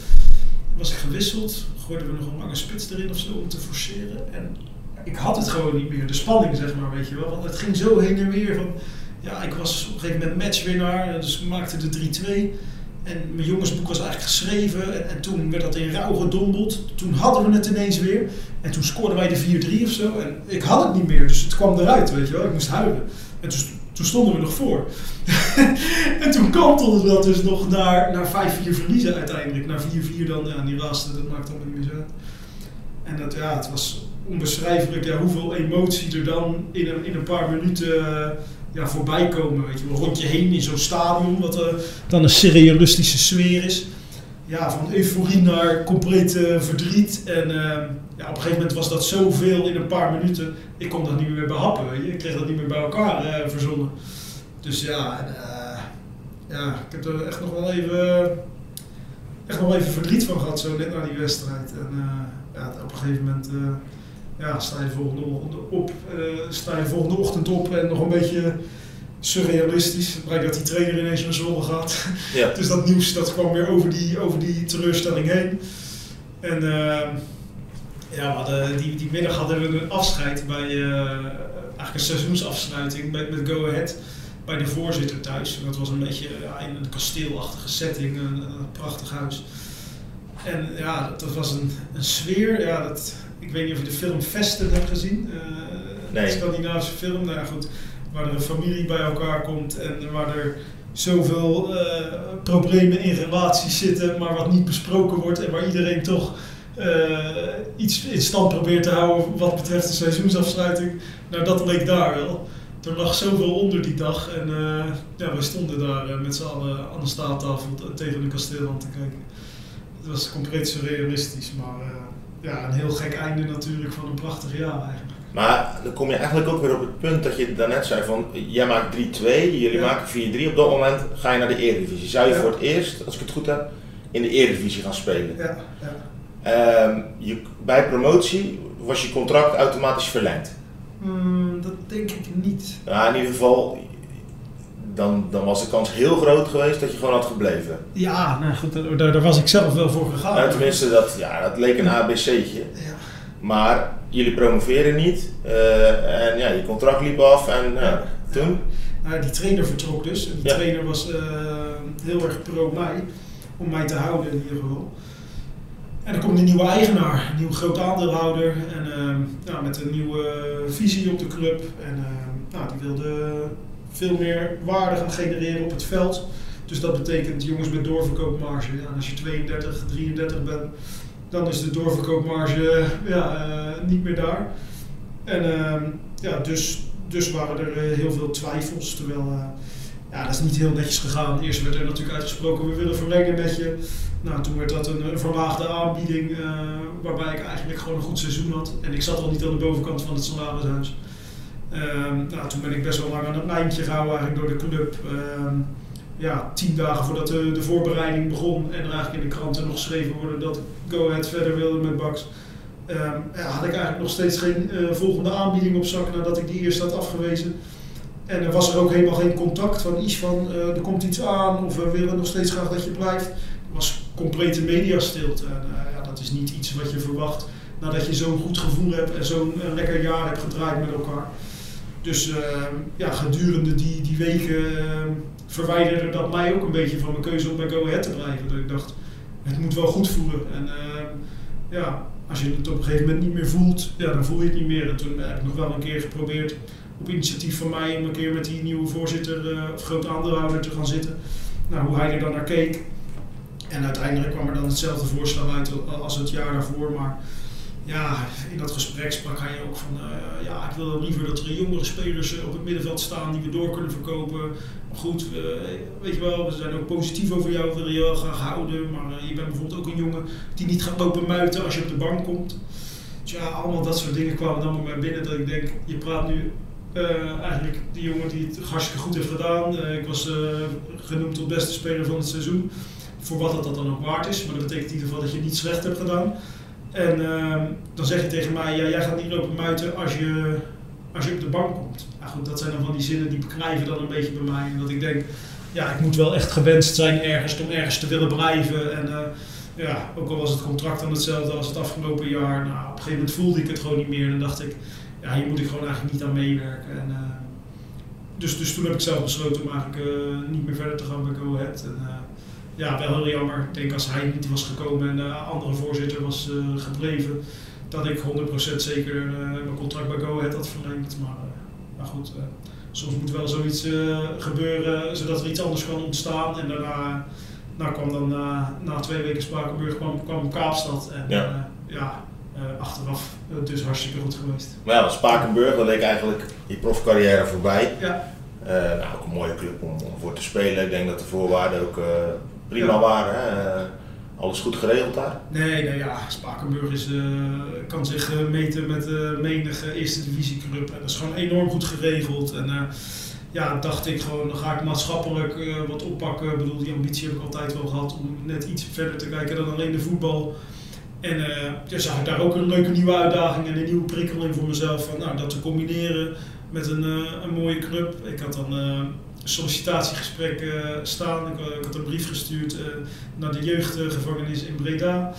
was ik gewisseld, gooiden we nog een lange spits erin of zo om te forceren. En ik had het gewoon niet meer, de spanning zeg maar, weet je wel. Want het ging zo heen en weer van, ja, ik was op een gegeven moment matchwinnaar, dus ik maakte de 3-2. En mijn jongensboek was eigenlijk geschreven en, en toen werd dat in rouw gedompeld. Toen hadden we het ineens weer en toen scoorden wij de 4-3 of zo. En ik had het niet meer, dus het kwam eruit, weet je wel. Ik moest huilen. En toen, toen stonden we nog voor. en toen kantelde dat dus nog naar, naar 5-4 verliezen uiteindelijk. Naar 4-4 dan, ja, die laatste, dat maakt allemaal niet meer zo. En dat, ja, het was onbeschrijfelijk ja, hoeveel emotie er dan in een, in een paar minuten eh, ja, voorbij komen. Weet je wel, rond je heen in zo'n stadion, wat eh, dan een surrealistische sfeer is. Ja, van euforie naar compleet eh, verdriet. En eh, ja, op een gegeven moment was dat zoveel in een paar minuten. Ik kon dat niet meer behappen, weet je. Ik kreeg dat niet meer bij elkaar verzonnen. Dus ja, ja, ik heb er echt nog wel even, echt nog wel even verdriet van gehad, zo net na die wedstrijd. En ja, op een gegeven moment ja, sta je volgende ochtend op, eh, sta je volgende ochtend op en nog een beetje surrealistisch. Het blijkt dat die trainer ineens naar Zwolle gaat. Ja. dus dat nieuws dat kwam weer over die, over die teleurstelling heen. En uh, ja, we hadden, die, die middag hadden we een afscheid bij uh, eigenlijk een seizoensafsluiting met, met Go Ahead bij de voorzitter thuis. En dat was een beetje ja, in een kasteelachtige setting, een, een, prachtig huis. En ja, dat was een, een sfeer. Ja, dat, ik weet niet of je de film Vesten hebt gezien. Nee. Een Scandinavische film. Nou goed, waar er een familie bij elkaar komt en waar er zoveel uh, problemen in relaties zitten, maar wat niet besproken wordt en waar iedereen toch uh, iets in stand probeert te houden wat betreft de seizoensafsluiting. Nou, dat leek daar wel. Er lag zoveel onder die dag en uh, ja, we stonden daar met z'n allen aan de staattafel tegen een kasteel aan te kijken. Het was compleet surrealistisch, maar ja, een heel gek einde natuurlijk van een prachtig jaar eigenlijk. Maar dan kom je eigenlijk ook weer op het punt dat je daarnet zei van, jij maakt 3-2, jullie Ja. maken 4-3. Op dat moment ga je naar de Eredivisie. Zou je Ja. voor het eerst, als ik het goed heb, in de Eredivisie gaan spelen? Ja, ja. Ehm, je, bij promotie was je contract automatisch verlengd. Hmm, dat denk ik niet. Ja, in ieder geval, dan, dan was de kans heel groot geweest dat je gewoon had gebleven. Ja, nou goed, daar, daar was ik zelf wel voor gegaan. Nou, tenminste, dat, ja, dat leek een ABC'tje. Ja. Maar jullie promoveren niet eh, en ja, je contract liep af en ja, toen? Nou, die trainer vertrok dus. Die Ja. trainer was eh, heel erg pro mij, om mij te houden in ieder geval. En dan komt een nieuwe eigenaar, een nieuwe groot aandeelhouder. En nou, met een nieuwe visie op de club. En nou, die wilde veel meer waarde gaan genereren op het veld. Dus dat betekent jongens met doorverkoopmarge. Ja, als je 32, 33 bent, dan is de doorverkoopmarge ja, eh, niet meer daar. En ehm, ja, dus, dus waren er eh, heel veel twijfels. Terwijl, eh, ja, dat is niet heel netjes gegaan. Eerst werd er natuurlijk uitgesproken, we willen verlengen met je. Nou, toen werd dat een, verlaagde aanbieding, waarbij ik eigenlijk gewoon een goed seizoen had. En ik zat al niet aan de bovenkant van het salarishuis. Ehm, nou, toen ben ik best wel lang aan het lijntje gehouden eigenlijk door de club. Ehm, ja, tien dagen voordat de, de voorbereiding begon en er eigenlijk in de kranten nog geschreven worden dat Go Ahead verder wilde met Bax. Ehm, ja, had ik eigenlijk nog steeds geen eh, volgende aanbieding op zak nadat ik die eerst had afgewezen. En er was er ook helemaal geen contact van iets van eh, er komt iets aan of we willen nog steeds graag dat je blijft. Er was complete mediastilte. En eh, ja, dat is niet iets wat je verwacht nadat je zo'n goed gevoel hebt en zo'n lekker jaar hebt gedraaid met elkaar. Dus ehm, ja, gedurende die, die weken ehm, verwijderde dat mij ook een beetje van mijn keuze om bij Go Ahead te blijven. Dat ik dacht, het moet wel goed voelen. En ehm, ja, als je het op een gegeven moment niet meer voelt, ja, dan voel je het niet meer. En toen heb ik nog wel een keer geprobeerd, op initiatief van mij, om een keer met die nieuwe voorzitter eh, of groot aandeelhouder te gaan zitten. Nou, hoe hij er dan naar keek. En uiteindelijk kwam er dan hetzelfde voorstel uit als het jaar daarvoor. Maar ja, in dat gesprek sprak hij ook van, eh, ja, ik wil liever dat er jongere spelers eh, op het middenveld staan die we door kunnen verkopen. Maar goed, weet je wel, we zijn ook positief over jou, we willen je wel graag houden. Maar eh, je bent bijvoorbeeld ook een jongen die niet gaat lopen muiten als je op de bank komt. Dus ja, allemaal dat soort dingen kwamen dan bij mij binnen dat ik denk, je praat nu eigenlijk die jongen die het hartstikke goed heeft gedaan. Ik was genoemd tot beste speler van het seizoen. Voor wat dat, dat dan ook waard is. Maar dat betekent in ieder geval dat je niet slecht hebt gedaan. En ehm, dan zeg je tegen mij, ja, jij gaat niet lopen muiten als je, als je op de bank komt. Nou goed, dat zijn dan van die zinnen die beklijven dan een beetje bij mij. En dat ik denk, ja, ik moet wel echt gewenst zijn ergens om ergens te willen blijven. En eh, ja, ook al was het contract dan hetzelfde als het afgelopen jaar. Nou, op een gegeven moment voelde ik het gewoon niet meer. En dan dacht ik, ja, hier moet ik gewoon eigenlijk niet aan meewerken. En, eh, dus, dus toen heb ik zelf besloten om eigenlijk eh, niet meer verder te gaan bij Go Ahead. En, ja, wel heel jammer. Ik denk als hij niet was gekomen en de andere voorzitter was eh, gebleven, dat ik 100% zeker eh, mijn contract bij Go Ahead had verlengd. Maar, eh, maar goed, eh, soms moet wel zoiets eh, gebeuren zodat er iets anders kan ontstaan. En daarna nou kwam dan eh, na twee weken Spakenburg kwam, kwam Kaapstad. En Ja. ja, eh, achteraf eh, dus hartstikke goed geweest. Maar ja, Spakenburg, dat leek eigenlijk je profcarrière voorbij. Ja, Eh, nou, ook een mooie club om, om voor te spelen. Ik denk dat de voorwaarden ook eh, prima waren. Hè? Alles goed geregeld daar. Nee, nee ja, Spakenburg is, eh, kan zich eh, meten met uh, menige eerste divisieclub. En dat is gewoon enorm goed geregeld. En ja, dacht ik gewoon, dan ga ik maatschappelijk wat oppakken. Ik bedoel, die ambitie heb ik altijd wel gehad om net iets verder te kijken dan alleen de voetbal. En dus zag ik daar ook een leuke nieuwe uitdaging en een nieuwe prikkel in voor mezelf. Van, nou, dat te combineren met een, een mooie club. Ik had dan sollicitatiegesprek staan. Ik, ik, had een brief gestuurd naar de jeugdgevangenis in Breda.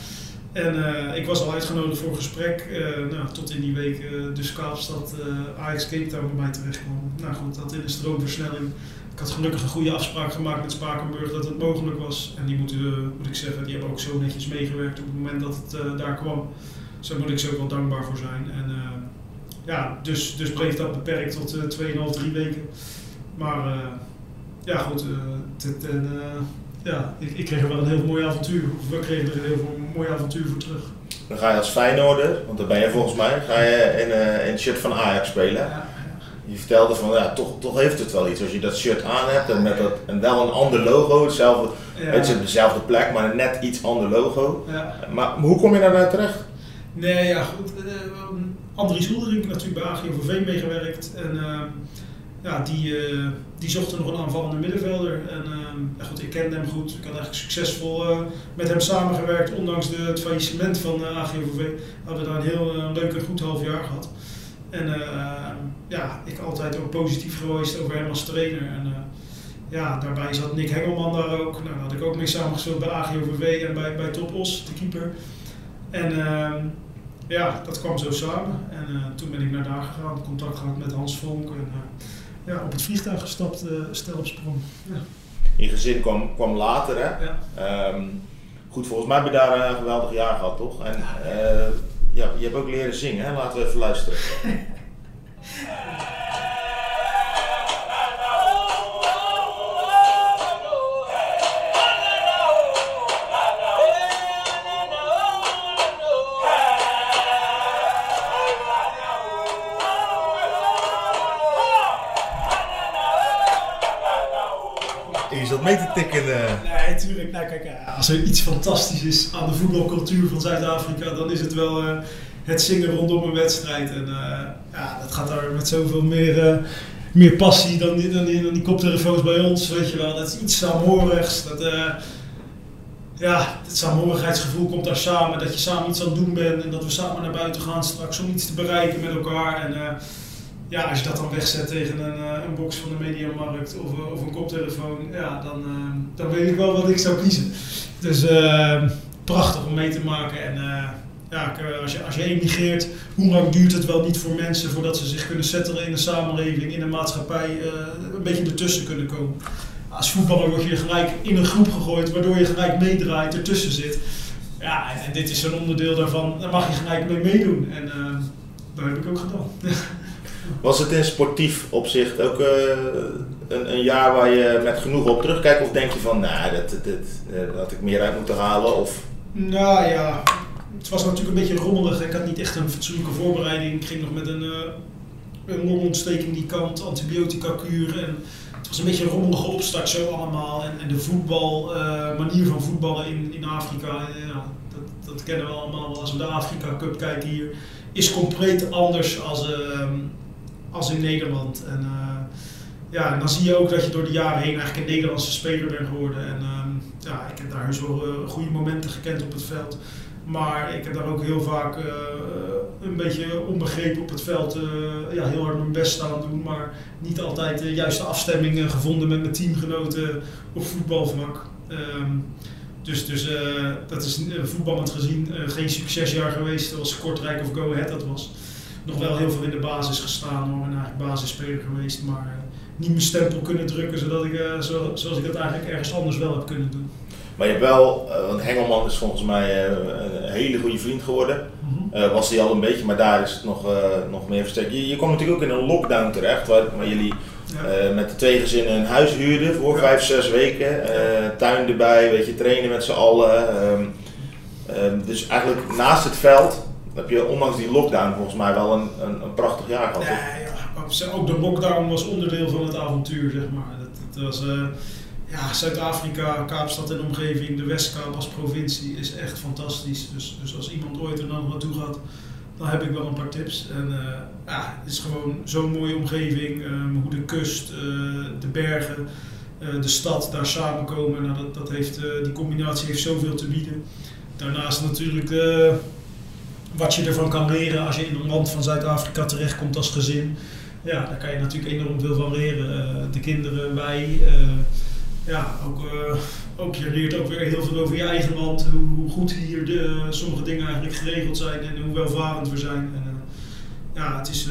En ik was al uitgenodigd voor een gesprek. nou, tot in die week dus Kaapstad, Ajax Cape Town bij mij terecht kwam. Nou goed, dat in de stroomversnelling ik had gelukkig een goede afspraak gemaakt met Spakenburg dat het mogelijk was. En die moeten, uh, moet ik zeggen, die hebben ook zo netjes meegewerkt op het moment dat het uh, daar kwam. Dus daar moet ik ze ook wel dankbaar voor zijn. En uh, ja, dus, dus bleef dat beperkt tot 2,5, 3 weken. Maar ja, goed. en, ja, ik, ik, kreeg er wel een heel mooi avontuur. Of we kregen er een heel mooi avontuur voor terug. Dan ga je als Feyenoorder, want dan ben je volgens mij, ga je in, in het shirt van Ajax spelen. Ja je vertelde van ja, toch, toch heeft het wel iets. Als je dat shirt aan hebt en, met dat, en wel een ander logo, hetzelfde, het zit op dezelfde plek, maar een net iets ander logo. Ja. Maar, hoe kom je daar nou terecht? Nee, ja goed. Uh, Andries Hoelderink natuurlijk bij AGOVV meegewerkt. En uh, ja, die, uh, die zochten nog een aanvallende middenvelder. En ja, goed, ik kende hem goed. Ik had eigenlijk succesvol met hem samengewerkt, ondanks de, het faillissement van AGOVV. Hadden we daar een heel leuk en goed half jaar gehad. En ja, ik altijd ook positief geweest over hem als trainer. En ja, daarbij zat Nick Hengelman daar ook. Nou, daar had ik ook mee samengespeeld bij AGOVV en bij, bij Topos, de keeper. En uh, ja, dat kwam zo samen. En toen ben ik naar daar gegaan, contact gehad met Hans Vonk. En ja, op het vliegtuig gestapt, stel op sprong. Ja. Je gezin kwam, kwam later, hè? Ja. Um, goed, volgens mij heb je daar een geweldig jaar gehad, toch? En, ja, je hebt ook leren zingen, hè? laten we even luisteren. tuurlijk. Nou, kijk, als er iets fantastisch is aan de voetbalcultuur van Zuid-Afrika, dan is het wel uh, het zingen rondom een wedstrijd. En uh, ja, dat gaat daar met zoveel meer, meer passie dan, die, dan die koptelefoons bij ons. Weet je wel, dat is iets saamhorigs. Dat, ja, het saamhorigheidsgevoel komt daar samen. Dat je samen iets aan het doen bent en dat we samen naar buiten gaan straks om iets te bereiken met elkaar. En, ja, als je dat dan wegzet tegen een, uh, een box van de mediamarkt of, uh, of een koptelefoon, ja, dan, uh, dan weet ik wel wat ik zou kiezen. Dus prachtig om mee te maken. En ja, als je, als je emigreert, hoe lang duurt het wel niet voor mensen voordat ze zich kunnen settelen in de samenleving, in de maatschappij, een beetje ertussen kunnen komen. Als voetballer word je gelijk in een groep gegooid, waardoor je gelijk meedraait, ertussen zit. Ja, en, dit is een onderdeel daarvan, daar mag je gelijk mee meedoen. En dat heb ik ook gedaan. Was het in sportief opzicht ook uh, een, een, jaar waar je met genoeg op terugkijkt? Of denk je van, nou, dat, dat, dat, dat had ik meer uit moeten halen? Of? Nou ja, het was natuurlijk een beetje rommelig. Ik had niet echt een fatsoenlijke voorbereiding. Ik ging nog met een, uh, een longontsteking die kant, antibiotica kuur. En het was een beetje een rommelige opstart zo allemaal. En, de voetbal, manier van voetballen in, in Afrika, ja, dat, dat kennen we allemaal als we de Afrika Cup kijken hier. Is compleet anders als, uh, als in Nederland. En, uh, ja, dan zie je ook dat je door de jaren heen eigenlijk een Nederlandse speler bent geworden. En uh, ja, ik heb daar heus wel uh, goede momenten gekend op het veld. Maar ik heb daar ook heel vaak een beetje onbegrepen op het veld ja, heel hard mijn best staan doen. Maar niet altijd de juiste afstemming gevonden met mijn teamgenoten op voetbalvlak. Ehm, dus, dus dat is voetballend gezien geen succesjaar geweest zoals Kortrijk of Go Ahead dat was nog wel heel veel in de basis gestaan hoor. En eigenlijk basisspeler geweest, maar uh, niet mijn stempel kunnen drukken zodat ik, uh, zo, zoals ik dat eigenlijk ergens anders wel heb kunnen doen. Maar je hebt wel, uh, want Hengelman is volgens mij een hele goede vriend geworden. Mm -hmm. was hij al een beetje, maar daar is het nog, nog meer versterkt. Je, je kwam natuurlijk ook in een lockdown terecht, waar, waar jullie ja. met de twee gezinnen een huis huurden voor ja. vijf, zes weken. tuin erbij, weet je, trainen met z'n allen. Um, um, dus eigenlijk naast het veld heb je ondanks die lockdown volgens mij wel een, een, een prachtig jaar gehad. Ja, ja, ook de lockdown was onderdeel van het avontuur, zeg maar. Dat, dat was, uh, ja, Zuid-Afrika, Kaapstad en omgeving, de Westkaap als provincie is echt fantastisch. Dus, dus als iemand ooit er dan naartoe gaat, dan heb ik wel een paar tips. En uh, ja, het is gewoon zo'n mooie omgeving, um, hoe de kust, uh, de bergen, de stad daar samenkomen. Nou, dat, dat heeft, die combinatie heeft zoveel te bieden. Daarnaast natuurlijk wat je ervan kan leren als je in een land van Zuid-Afrika terechtkomt als gezin. ja, daar kan je natuurlijk enorm veel van leren. de kinderen, wij, ja, ook, ook je leert ook weer heel veel over je eigen land, hoe, goed hier de, sommige dingen eigenlijk geregeld zijn en hoe welvarend we zijn. En, ja, het is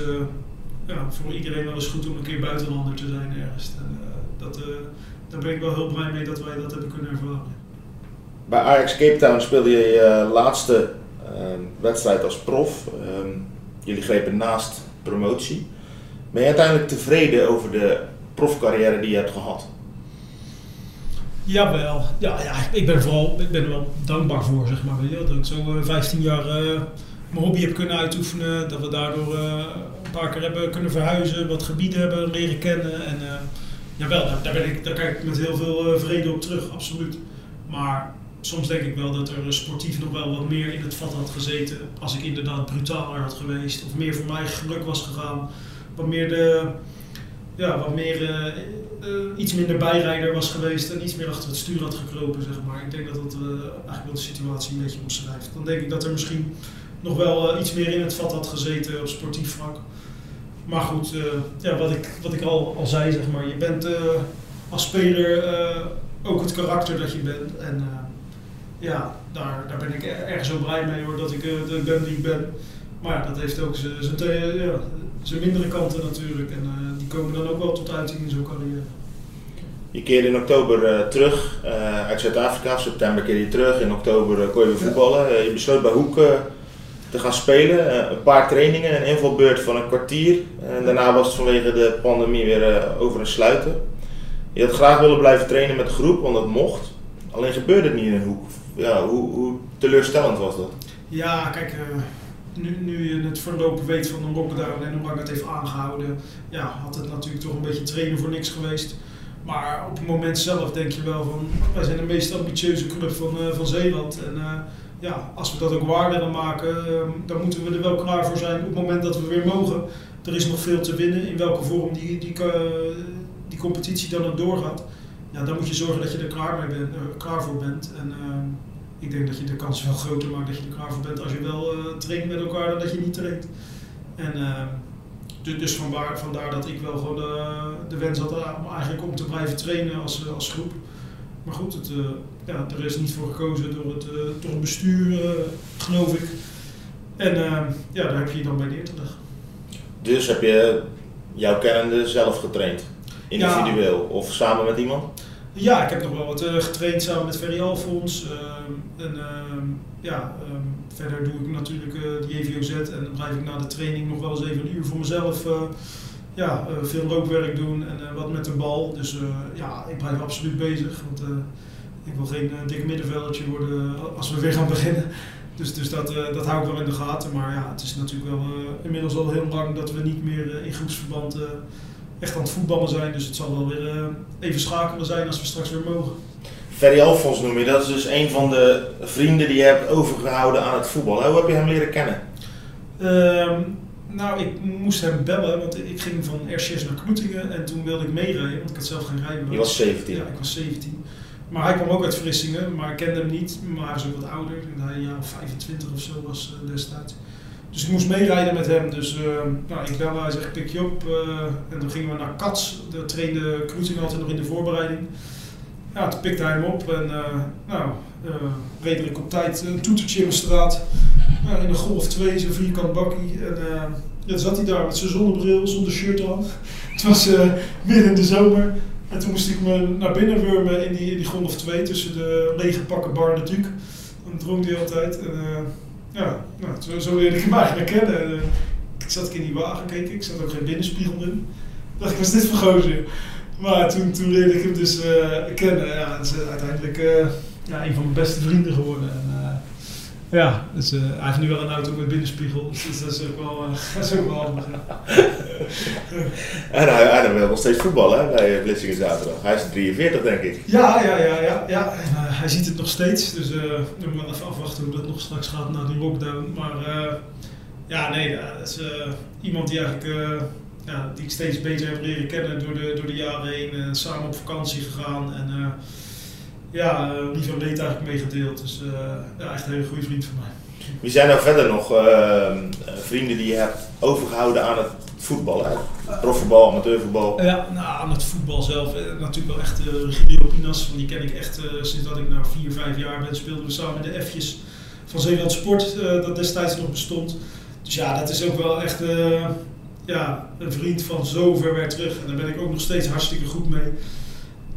ja, voor iedereen wel eens goed om een keer buitenlander te zijn ergens. En, dat, daar ben ik wel heel blij mee dat wij dat hebben kunnen ervaren. Bij Ajax Cape Town speelde je je laatste wedstrijd als prof. Ehm, jullie grepen naast promotie. Ben je uiteindelijk tevreden over de profcarrière die je hebt gehad? Jawel. Ja, ja, ik ben vooral ik ben er wel dankbaar voor, zeg maar. Dat ik zo 15 eh, jaar uh, mijn hobby heb kunnen uitoefenen. Dat we daardoor uh, een paar keer hebben kunnen verhuizen, wat gebieden hebben leren kennen. En jawel, daar, daar, ben ik, daar kijk ik met heel veel vrede op terug, absoluut. Maar soms denk ik wel dat er sportief nog wel wat meer in het vat had gezeten. Als ik inderdaad brutaler had geweest. Of meer voor mijn geluk was gegaan. Wat meer de. Ja, wat meer. Uh, iets minder bijrijder was geweest en iets meer achter het stuur had gekropen, zeg maar. Ik denk dat dat eigenlijk wel de situatie een beetje omschrijft. Dan denk ik dat er misschien nog wel iets meer in het vat had gezeten op sportief vlak. Maar goed, ja, wat ik, wat ik al, al zei, zeg maar. Je bent als speler ook het karakter dat je bent. En ja, daar, daar ben ik erg zo blij mee hoor, dat ik, uh, dat ben wie ik ben. Maar dat heeft ook zijn ja, mindere kanten natuurlijk. En uh, die komen dan ook wel tot uiting in zo'n carrière. Je keerde in oktober uh, terug uit Zuid-Afrika, september keerde je terug, in oktober kon je weer voetballen. je besloot bij Hoek te gaan spelen, een paar trainingen, een invalbeurt van een kwartier. En daarna was het vanwege de pandemie weer over een sluiten. Je had graag willen blijven trainen met de groep, want dat mocht. Alleen gebeurde het niet in een hoek ja, hoe, hoe teleurstellend was dat? Ja, kijk, uh, nu, nu je het verlopen weet van een lockdown en hoe lang het heeft aangehouden, ja, had het natuurlijk toch een beetje trainen voor niks geweest. Maar op het moment zelf denk je wel van, wij zijn de meest ambitieuze club van, uh, van Zeeland. En uh, ja, als we dat ook waar willen maken, dan moeten we er wel klaar voor zijn op het moment dat we weer mogen. Er is nog veel te winnen, in welke vorm die, die, die competitie dan ook doorgaat. Ja, dan moet je zorgen dat je er klaar, bent, klaar voor bent. En, ik denk dat je de kans wel groter maakt dat je er klaar voor bent als je wel uh, traint met elkaar dan dat je niet traint. En uh, dus vandaar, vandaar dat ik wel gewoon de, de wens had om eigenlijk om te blijven trainen als, als groep. Maar goed, het, ja, er is niet voor gekozen door het, door het bestuur, geloof ik. En ja, daar heb je je dan bij neer te leggen. Dus heb je jouw kennende zelf getraind? Individueel of samen met iemand? Ja, ik heb nog wel wat uh, getraind samen met Ferry Alfons. Uh, en uh, ja, ehm, verder doe ik natuurlijk uh, de JVOZ en dan blijf ik na de training nog wel eens even een uur voor mezelf ja, veel loopwerk doen en wat met de bal. Dus ja, ik blijf absoluut bezig. Want ik wil geen dik middenveldje worden als we weer gaan beginnen. Dus, dus dat, dat hou ik wel in de gaten. Maar ja, het is natuurlijk wel inmiddels al heel lang dat we niet meer in groepsverband echt aan het voetballen zijn. Dus het zal wel weer uh, even schakelen zijn als we straks weer mogen. Ferry Alfons noem je, dat is dus een van de vrienden die je hebt overgehouden aan het voetbal. Hoe heb je hem leren kennen? Ehm, nou, ik moest hem bellen, want ik ging van RCS naar Kloetingen en toen wilde ik meerijden, want ik had zelf geen rijbewijs. Je was 17? Ja, ik was 17. Maar hij kwam ook uit Vlissingen, maar ik kende hem niet. Maar hij is ook wat ouder, hij een jaar of 25 of zo was uh, destijds. Dus ik moest meerijden met hem. Dus uh, nou, ik belde, hij zegt, pik je op. Uh, en dan gingen we naar Kats. Daar trainde Cruising altijd nog in de voorbereiding. Ja, toen pikte hij hem op en uh, nou, redelijk op tijd een toetertje in de straat. in een Golf 2, zo'n vierkant bakkie. En ja, zat hij daar met zijn zonnebril, zonder shirt aan. Het was midden in de zomer. En toen moest ik me naar binnen wurmen in die, in die Golf 2 tussen de lege pakken bar natuurlijk. Dan dronk hij altijd. En, ja, nou, zo, leerde ik hem eigenlijk kennen. Uh, ik zat in die wagen, keek ik, zat ook geen binnenspiegel in. dacht ik, was dit voor gozer? Maar toen, toen leerde ik hem dus uh, kennen. Ja, is uiteindelijk uh, ja, een van mijn beste vrienden geworden. En, ja, dus hij heeft nu wel een auto met binnenspiegel, dus dat is ook wel, dat is ook wel handig. en hij, hij wil nog steeds voetballen bij Blitsingen zaterdag. Hij is 43 denk ik. Ja, ja, ja, ja. ja. En, hij ziet het nog steeds, dus uh, we moeten wel even afwachten hoe dat nog straks gaat na die lockdown. Maar uh, ja, nee, dat is uh, iemand die eigenlijk, ja, die ik steeds beter heb leren kennen door de, door de jaren heen. samen op vakantie gegaan en ja, lief en leed eigenlijk meegedeeld. Dus ja, echt een hele goede vriend van mij. Wie zijn nou verder nog ehm, vrienden die je hebt overgehouden aan het voetbal? Profvoetbal, amateurvoetbal? Ja, nou, aan het voetbal zelf eh, natuurlijk wel echt uh, Regilio Pinas. Want die ken ik echt uh, sinds dat ik nou 4, 5 jaar ben. Speelden we samen in de F'jes van Zeeland Sport, dat destijds nog bestond. Dus ja, dat is ook wel echt ja, een vriend van zo ver weer terug. En daar ben ik ook nog steeds hartstikke goed mee.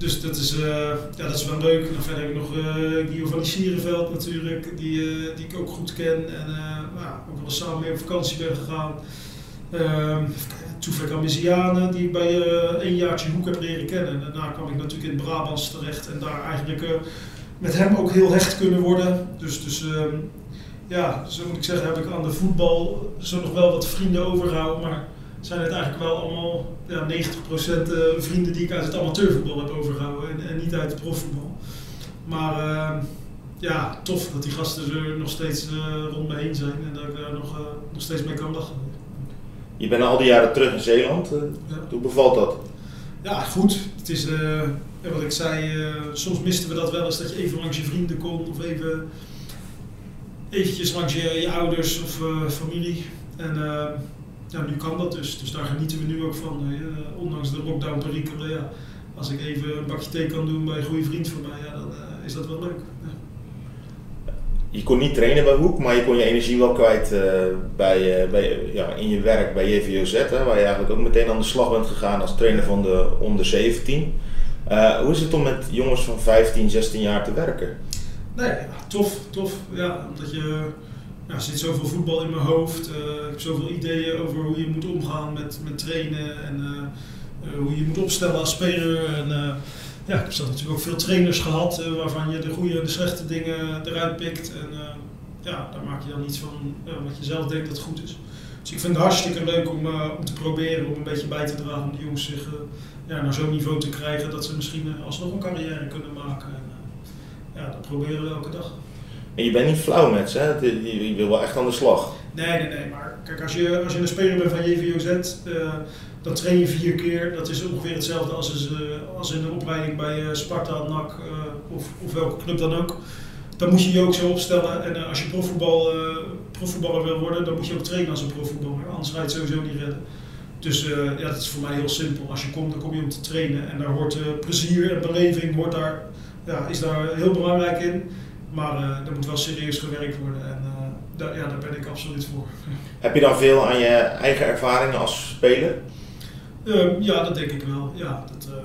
Dus dat is, ja, dat is wel leuk. Dan verder heb ik nog Guido van Sierenveld natuurlijk, die, die ik ook goed ken. En nou, ook wel samen mee op vakantie ben gegaan. Uh, Toefek Amizianen, die ik bij uh, een jaartje Hoek heb leren kennen. En daarna kwam ik natuurlijk in Brabants terecht en daar eigenlijk uh, met hem ook heel hecht kunnen worden. Dus, dus uh, ja, zo moet ik zeggen, heb ik aan de voetbal zo nog wel wat vrienden overgehouden. Maar zijn het eigenlijk wel allemaal ja, 90% eh, vrienden die ik uit het amateurvoetbal heb overgehouden en, en niet uit het profvoetbal. Maar ehm, ja, tof dat die gasten er nog steeds rond me heen zijn en dat ik daar nog, nog steeds mee kan lachen. Je bent al die jaren terug in Zeeland. Eh, ja. Hoe bevalt dat? Ja, goed. Het is uh, wat ik zei, uh, soms misten we dat wel eens dat je even langs je vrienden kon of even eventjes langs je, je ouders of uh, familie. En ja, nu kan dat dus. Dus daar genieten we nu ook van. ondanks de lockdown perikelen, ja, als ik even een bakje thee kan doen bij een goede vriend van mij, ja, dan is dat wel leuk. Ja je kon niet trainen bij Hoek, maar je kon je energie wel kwijt uh, bij, bij, ja, in je werk bij JVOZ, hè, waar je eigenlijk ook meteen aan de slag bent gegaan als trainer van de onder 17. Uh, eh, hoe is het om met jongens van 15, 16 jaar te werken? Nee, ja, tof, tof. Ja, omdat je, ja, er zit zoveel voetbal in mijn hoofd. ik heb zoveel ideeën over hoe je moet omgaan met, met trainen en hoe je moet opstellen als speler. En, ja, ik heb zelf natuurlijk ook veel trainers gehad waarvan je de goede en de slechte dingen eruit pikt. En ja, daar maak je dan iets van wat je zelf denkt dat goed is. Dus ik vind het hartstikke leuk om, om te proberen om een beetje bij te dragen om de jongens zich ja, naar zo'n niveau te krijgen dat ze misschien alsnog een carrière kunnen maken. En, ja, dat proberen we elke dag. En je bent niet flauw met ze, hè? Je, wil wel echt aan de slag. Nee, nee, nee. Maar kijk, als je, als je een speler bent van JVOZ, dan train je vier keer. Dat is ongeveer hetzelfde als, uh, als in de opleiding bij uh, Sparta, NAC of, of welke club dan ook. Dan moet je je ook zo opstellen. En als je profvoetbal, profvoetballer wil worden, dan moet je ook trainen als een profvoetballer. Anders ga je het sowieso niet redden. Dus ja, dat is voor mij heel simpel. Als je komt, dan kom je om te trainen. En daar hoort plezier en beleving hoort daar, ja, is daar heel belangrijk in. Maar er moet wel serieus gewerkt worden. En, daar, ja, daar ben ik absoluut voor. Heb je dan veel aan je eigen ervaringen als speler? Um, ja, dat denk ik wel. Ja, dat, uh,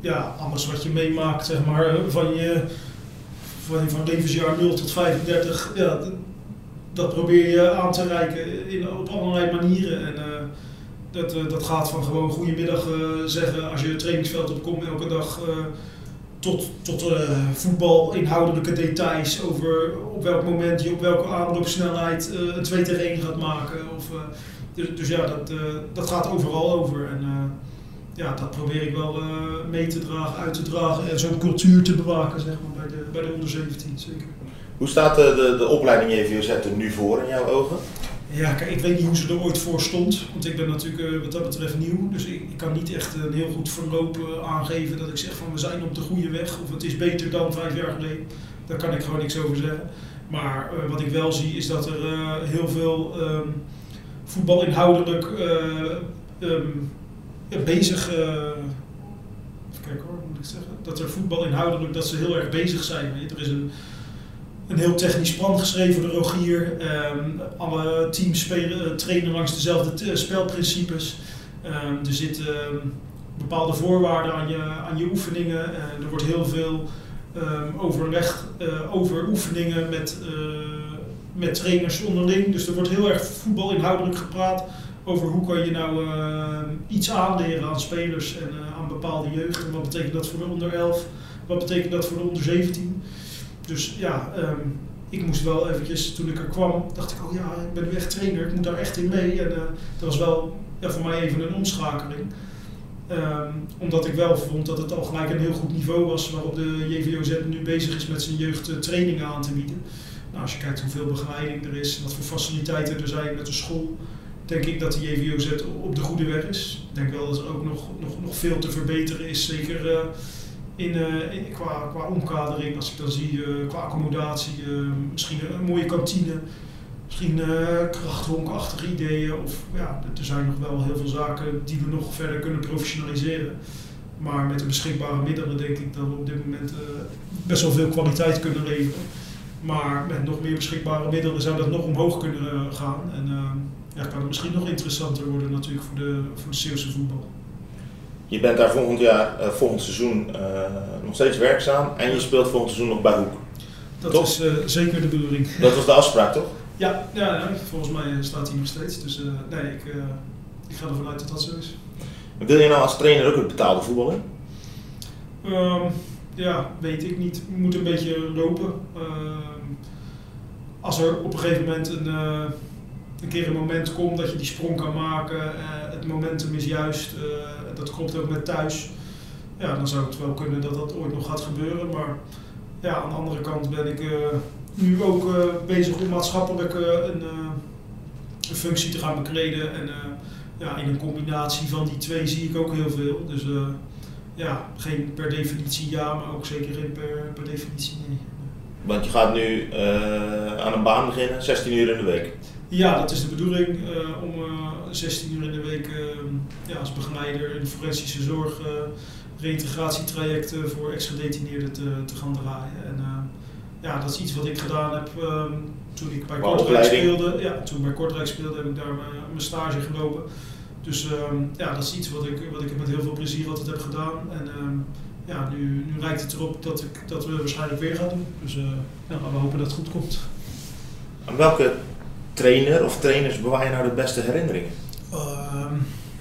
ja, alles wat je meemaakt, zeg maar, van je van, van levensjaar 0 tot 35, ja, dat, dat probeer je aan te reiken in, op allerlei manieren. En uh, dat, uh, dat gaat van gewoon goedemiddag zeggen als je het trainingsveld opkomt elke dag, tot, tot voetbal, inhoudelijke details over op welk moment je op welke aanloopsnelheid een 2 tegen 1 gaat maken. Of, dus, dus ja, dat, dat gaat overal over. En ja, dat probeer ik wel mee te dragen, uit te dragen en zo'n cultuur te bewaken zeg maar, bij, de, bij de onder 17 zeker. Hoe staat de, de, de opleiding JVOZ er nu voor in jouw ogen? Ja, kijk, ik weet niet hoe ze er ooit voor stond. Want ik ben natuurlijk wat dat betreft nieuw. Dus ik, kan niet echt een heel goed verloop aangeven dat ik zeg van we zijn op de goede weg. Of het is beter dan vijf jaar geleden. Daar kan ik gewoon niks over zeggen. Maar wat ik wel zie is dat er heel veel... Um, voetbal inhoudelijk uh, um, bezig. Even kijken hoor, moet ik zeggen? Dat er voetbal inhoudelijk dat ze heel erg bezig zijn. Er is een, een heel technisch plan geschreven door Rogier. Um, alle teams eh, trainen langs dezelfde spelprincipes. Um, er zitten bepaalde voorwaarden aan je, aan je oefeningen. er wordt heel veel overleg over oefeningen met met trainers onderling. Dus er wordt heel erg voetbal inhoudelijk gepraat over hoe kan je nou iets aanleren aan spelers en aan bepaalde jeugd. En wat betekent dat voor de onder 11? Wat betekent dat voor de onder 17? Dus ja, um, ik moest wel eventjes, toen ik er kwam, dacht ik, oh ja, ik ben nu echt trainer, ik moet daar echt in mee. En uh, dat was wel ja, voor mij even een omschakeling. Um, omdat ik wel vond dat het al gelijk een heel goed niveau was waarop de JVOZ nu bezig is met zijn jeugd trainingen aan te bieden. Nou, als je kijkt hoeveel begeleiding er is, wat voor faciliteiten er zijn met de school, denk ik dat de JVOZ op de goede weg is. Ik denk wel dat er ook nog, nog, nog veel te verbeteren is, zeker uh, in, uh, in, qua, qua omkadering. Als ik dan zie, uh, qua accommodatie, misschien een mooie kantine. misschien krachthonkachtige ideeën. Of ja, er zijn nog wel heel veel zaken die we nog verder kunnen professionaliseren. Maar met de beschikbare middelen denk ik dat we op dit moment best wel veel kwaliteit kunnen leveren. Maar met nog meer beschikbare middelen zou dat nog omhoog kunnen gaan. En ja, kan het misschien nog interessanter worden natuurlijk voor de, voor de Zeeuwse voetbal. Je bent daar volgend jaar, volgend seizoen nog steeds werkzaam en je speelt volgend seizoen nog bij Hoek. Dat is zeker de bedoeling. Dat was de afspraak toch? Ja, ja, volgens mij eh, staat hij nog steeds. Dus nee, ik, ik ga ervan uit dat dat zo is. Wil je nou als trainer ook het betaalde voetballen? Um, ja, weet ik niet. Moet een beetje lopen. Uh, als er op een gegeven moment een, een keer een moment komt dat je die sprong kan maken, het momentum is juist, dat klopt ook met thuis. Ja, dan zou het wel kunnen dat dat ooit nog gaat gebeuren. Maar ja, aan de andere kant ben ik nu ook uh, bezig om maatschappelijk uh, een, uh, een, functie te gaan bekleden. En ja, in een combinatie van die twee zie ik ook heel veel. Dus ja, geen per definitie ja, maar ook zeker geen per, per definitie nee. Want je gaat nu aan een baan beginnen, 16 uur in de week. Ja, dat is de bedoeling om 16 uur in de week ja, als begeleider in de forensische zorg reïntegratietrajecten voor ex-gedetineerden te, te gaan draaien. En, ja, dat is iets wat ik gedaan heb um, toen ik bij Kortrijk speelde. Ja, toen bij Kortrijk speelde heb ik daar mijn stage gelopen. Dus um, ja, dat is iets wat ik, wat ik met heel veel plezier altijd heb gedaan. En um, ja, nu, nu lijkt het erop dat, ik, dat we waarschijnlijk weer gaan doen. Dus uh, ja, we hopen dat het goed komt. Aan welke trainer of trainers bewaar je nou de beste herinneringen?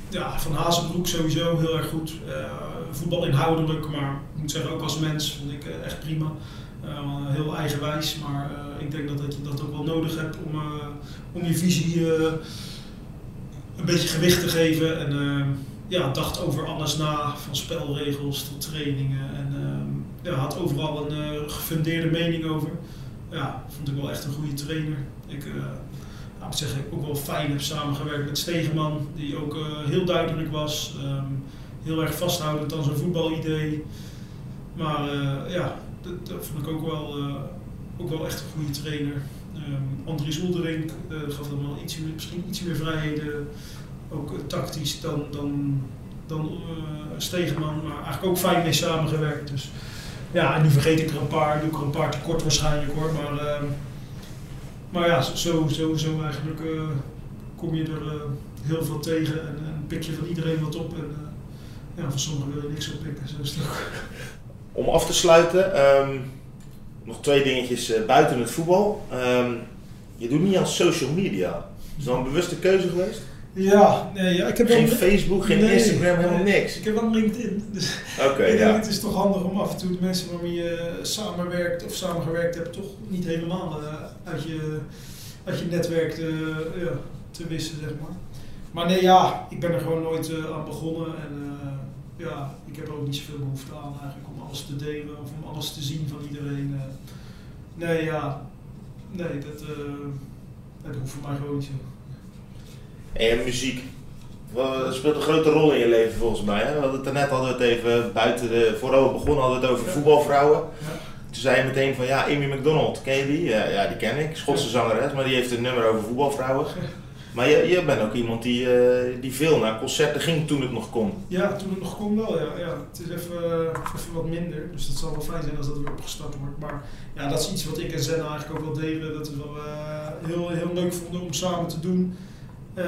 ja, van Hazenbroek sowieso heel erg goed. Uh, voetbal inhoudelijk, maar ik moet zeggen ook als mens vond ik uh, echt prima. Uh, heel eigenwijs, maar ik denk dat, dat je dat ook wel nodig hebt om, om je visie een beetje gewicht te geven. En ja, dacht over alles na, van spelregels tot trainingen. En ja, had overal een gefundeerde mening over. Ja, vond ik wel echt een goede trainer. Ik moet zeggen, ik ook wel fijn heb samengewerkt met Stegeman, die ook heel duidelijk was. Um, heel erg vasthoudend aan zijn voetbalidee. Maar ja, dat, vond ik ook wel, uh, ook wel echt een goede trainer. Um, Andries Oelderink gaf dan wel iets, misschien iets meer vrijheden, ook tactisch dan, dan, dan Stegeman, maar eigenlijk ook fijn mee samengewerkt. Dus ja, en nu vergeet ik er een paar, doe ik er een paar tekort waarschijnlijk hoor, maar, ehm, maar ja, zo, zo, zo eigenlijk kom je er heel veel tegen en, en, pik je van iedereen wat op. En, ja, van sommigen wil je niks oppikken, zo is het ook. Om af te sluiten, um, nog twee dingetjes buiten het voetbal. Um, je doet niet aan social media. Is dat een bewuste keuze geweest? Ja, nee, ja, ik heb geen wel, Facebook, geen nee, Instagram, helemaal niks. Ik heb wel LinkedIn. Dus Oké, okay, ja. denk het is toch handig om af en toe de mensen waarmee je samenwerkt of samengewerkt hebt, toch niet helemaal uh, uit, je, uit je netwerk te, ja, te wissen, zeg maar. Maar nee, ja, ik ben er gewoon nooit uh, aan begonnen en ja, ik heb er ook niet zoveel behoefte aan eigenlijk om alles te delen of om alles te zien van iedereen. Uh, nee, ja, nee, dat, uh, dat hoeft voor mij gewoon niet zo. En muziek, dat speelt een grote rol in je leven volgens mij. Hè? We hadden het net altijd even buiten de, voordat we begonnen hadden we het over ja. voetbalvrouwen. Ja. Toen zei je meteen van ja, Amy McDonald, ken je die? Ja, ja die ken ik, Schotse zangeres, maar die heeft een nummer over voetbalvrouwen. Maar je, je bent ook iemand die, uh, die veel naar concerten ging toen het nog kon. Ja, toen het nog kon wel, ja. ja. Het is even, even wat minder, dus dat zal wel fijn zijn als dat weer opgestart wordt. Maar ja, dat is iets wat ik en Zen eigenlijk ook wel deden. Dat we wel uh, heel, heel leuk vonden om samen te doen. Uh,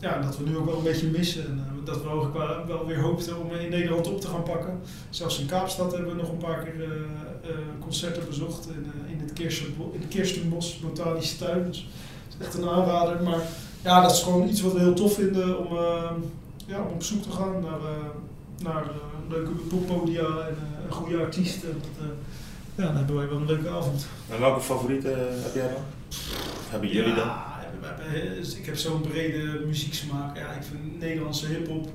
ja, dat we nu ook wel een beetje missen. En, uh, dat we ook wel, wel weer hoopten om in Nederland op te gaan pakken. Zelfs in Kaapstad hebben we nog een paar keer concerten bezocht in, in, het Kirsten, in de Kirstenbos Botanische Tuin. Dus dat is echt een aanrader. Maar ja, dat is gewoon iets wat we heel tof vinden om, uh, ja, om op zoek te gaan naar, uh, naar uh, leuke poppodia en een goede artiesten. Dat, ja, dan hebben wij wel een leuke avond. En welke favorieten heb jij dan? hebben jullie dan? Dus ik heb zo'n brede muzieksmaak. Ja, ik vind Nederlandse hip-hop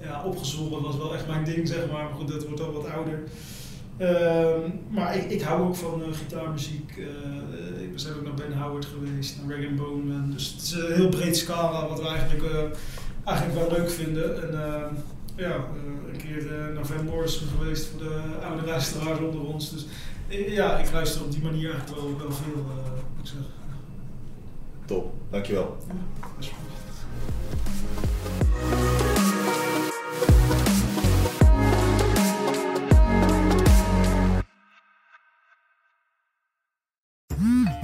ja, opgezwollen was wel echt mijn ding, zeg maar. Maar goed, dat wordt al wat ouder. Uh, maar ik, ik, hou ook van uh, gitaarmuziek. Uh, ik ben ook naar Ben Howard geweest, naar Rag Bone. Dus het is een heel breed scala wat we eigenlijk, eigenlijk wel leuk vinden. En ehm, ja, een keer naar Van Morrison geweest voor de oude luisteraars onder ons. Dus ja, ik luister op die manier eigenlijk wel, wel veel, moet ik zeggen. Top, dankjewel.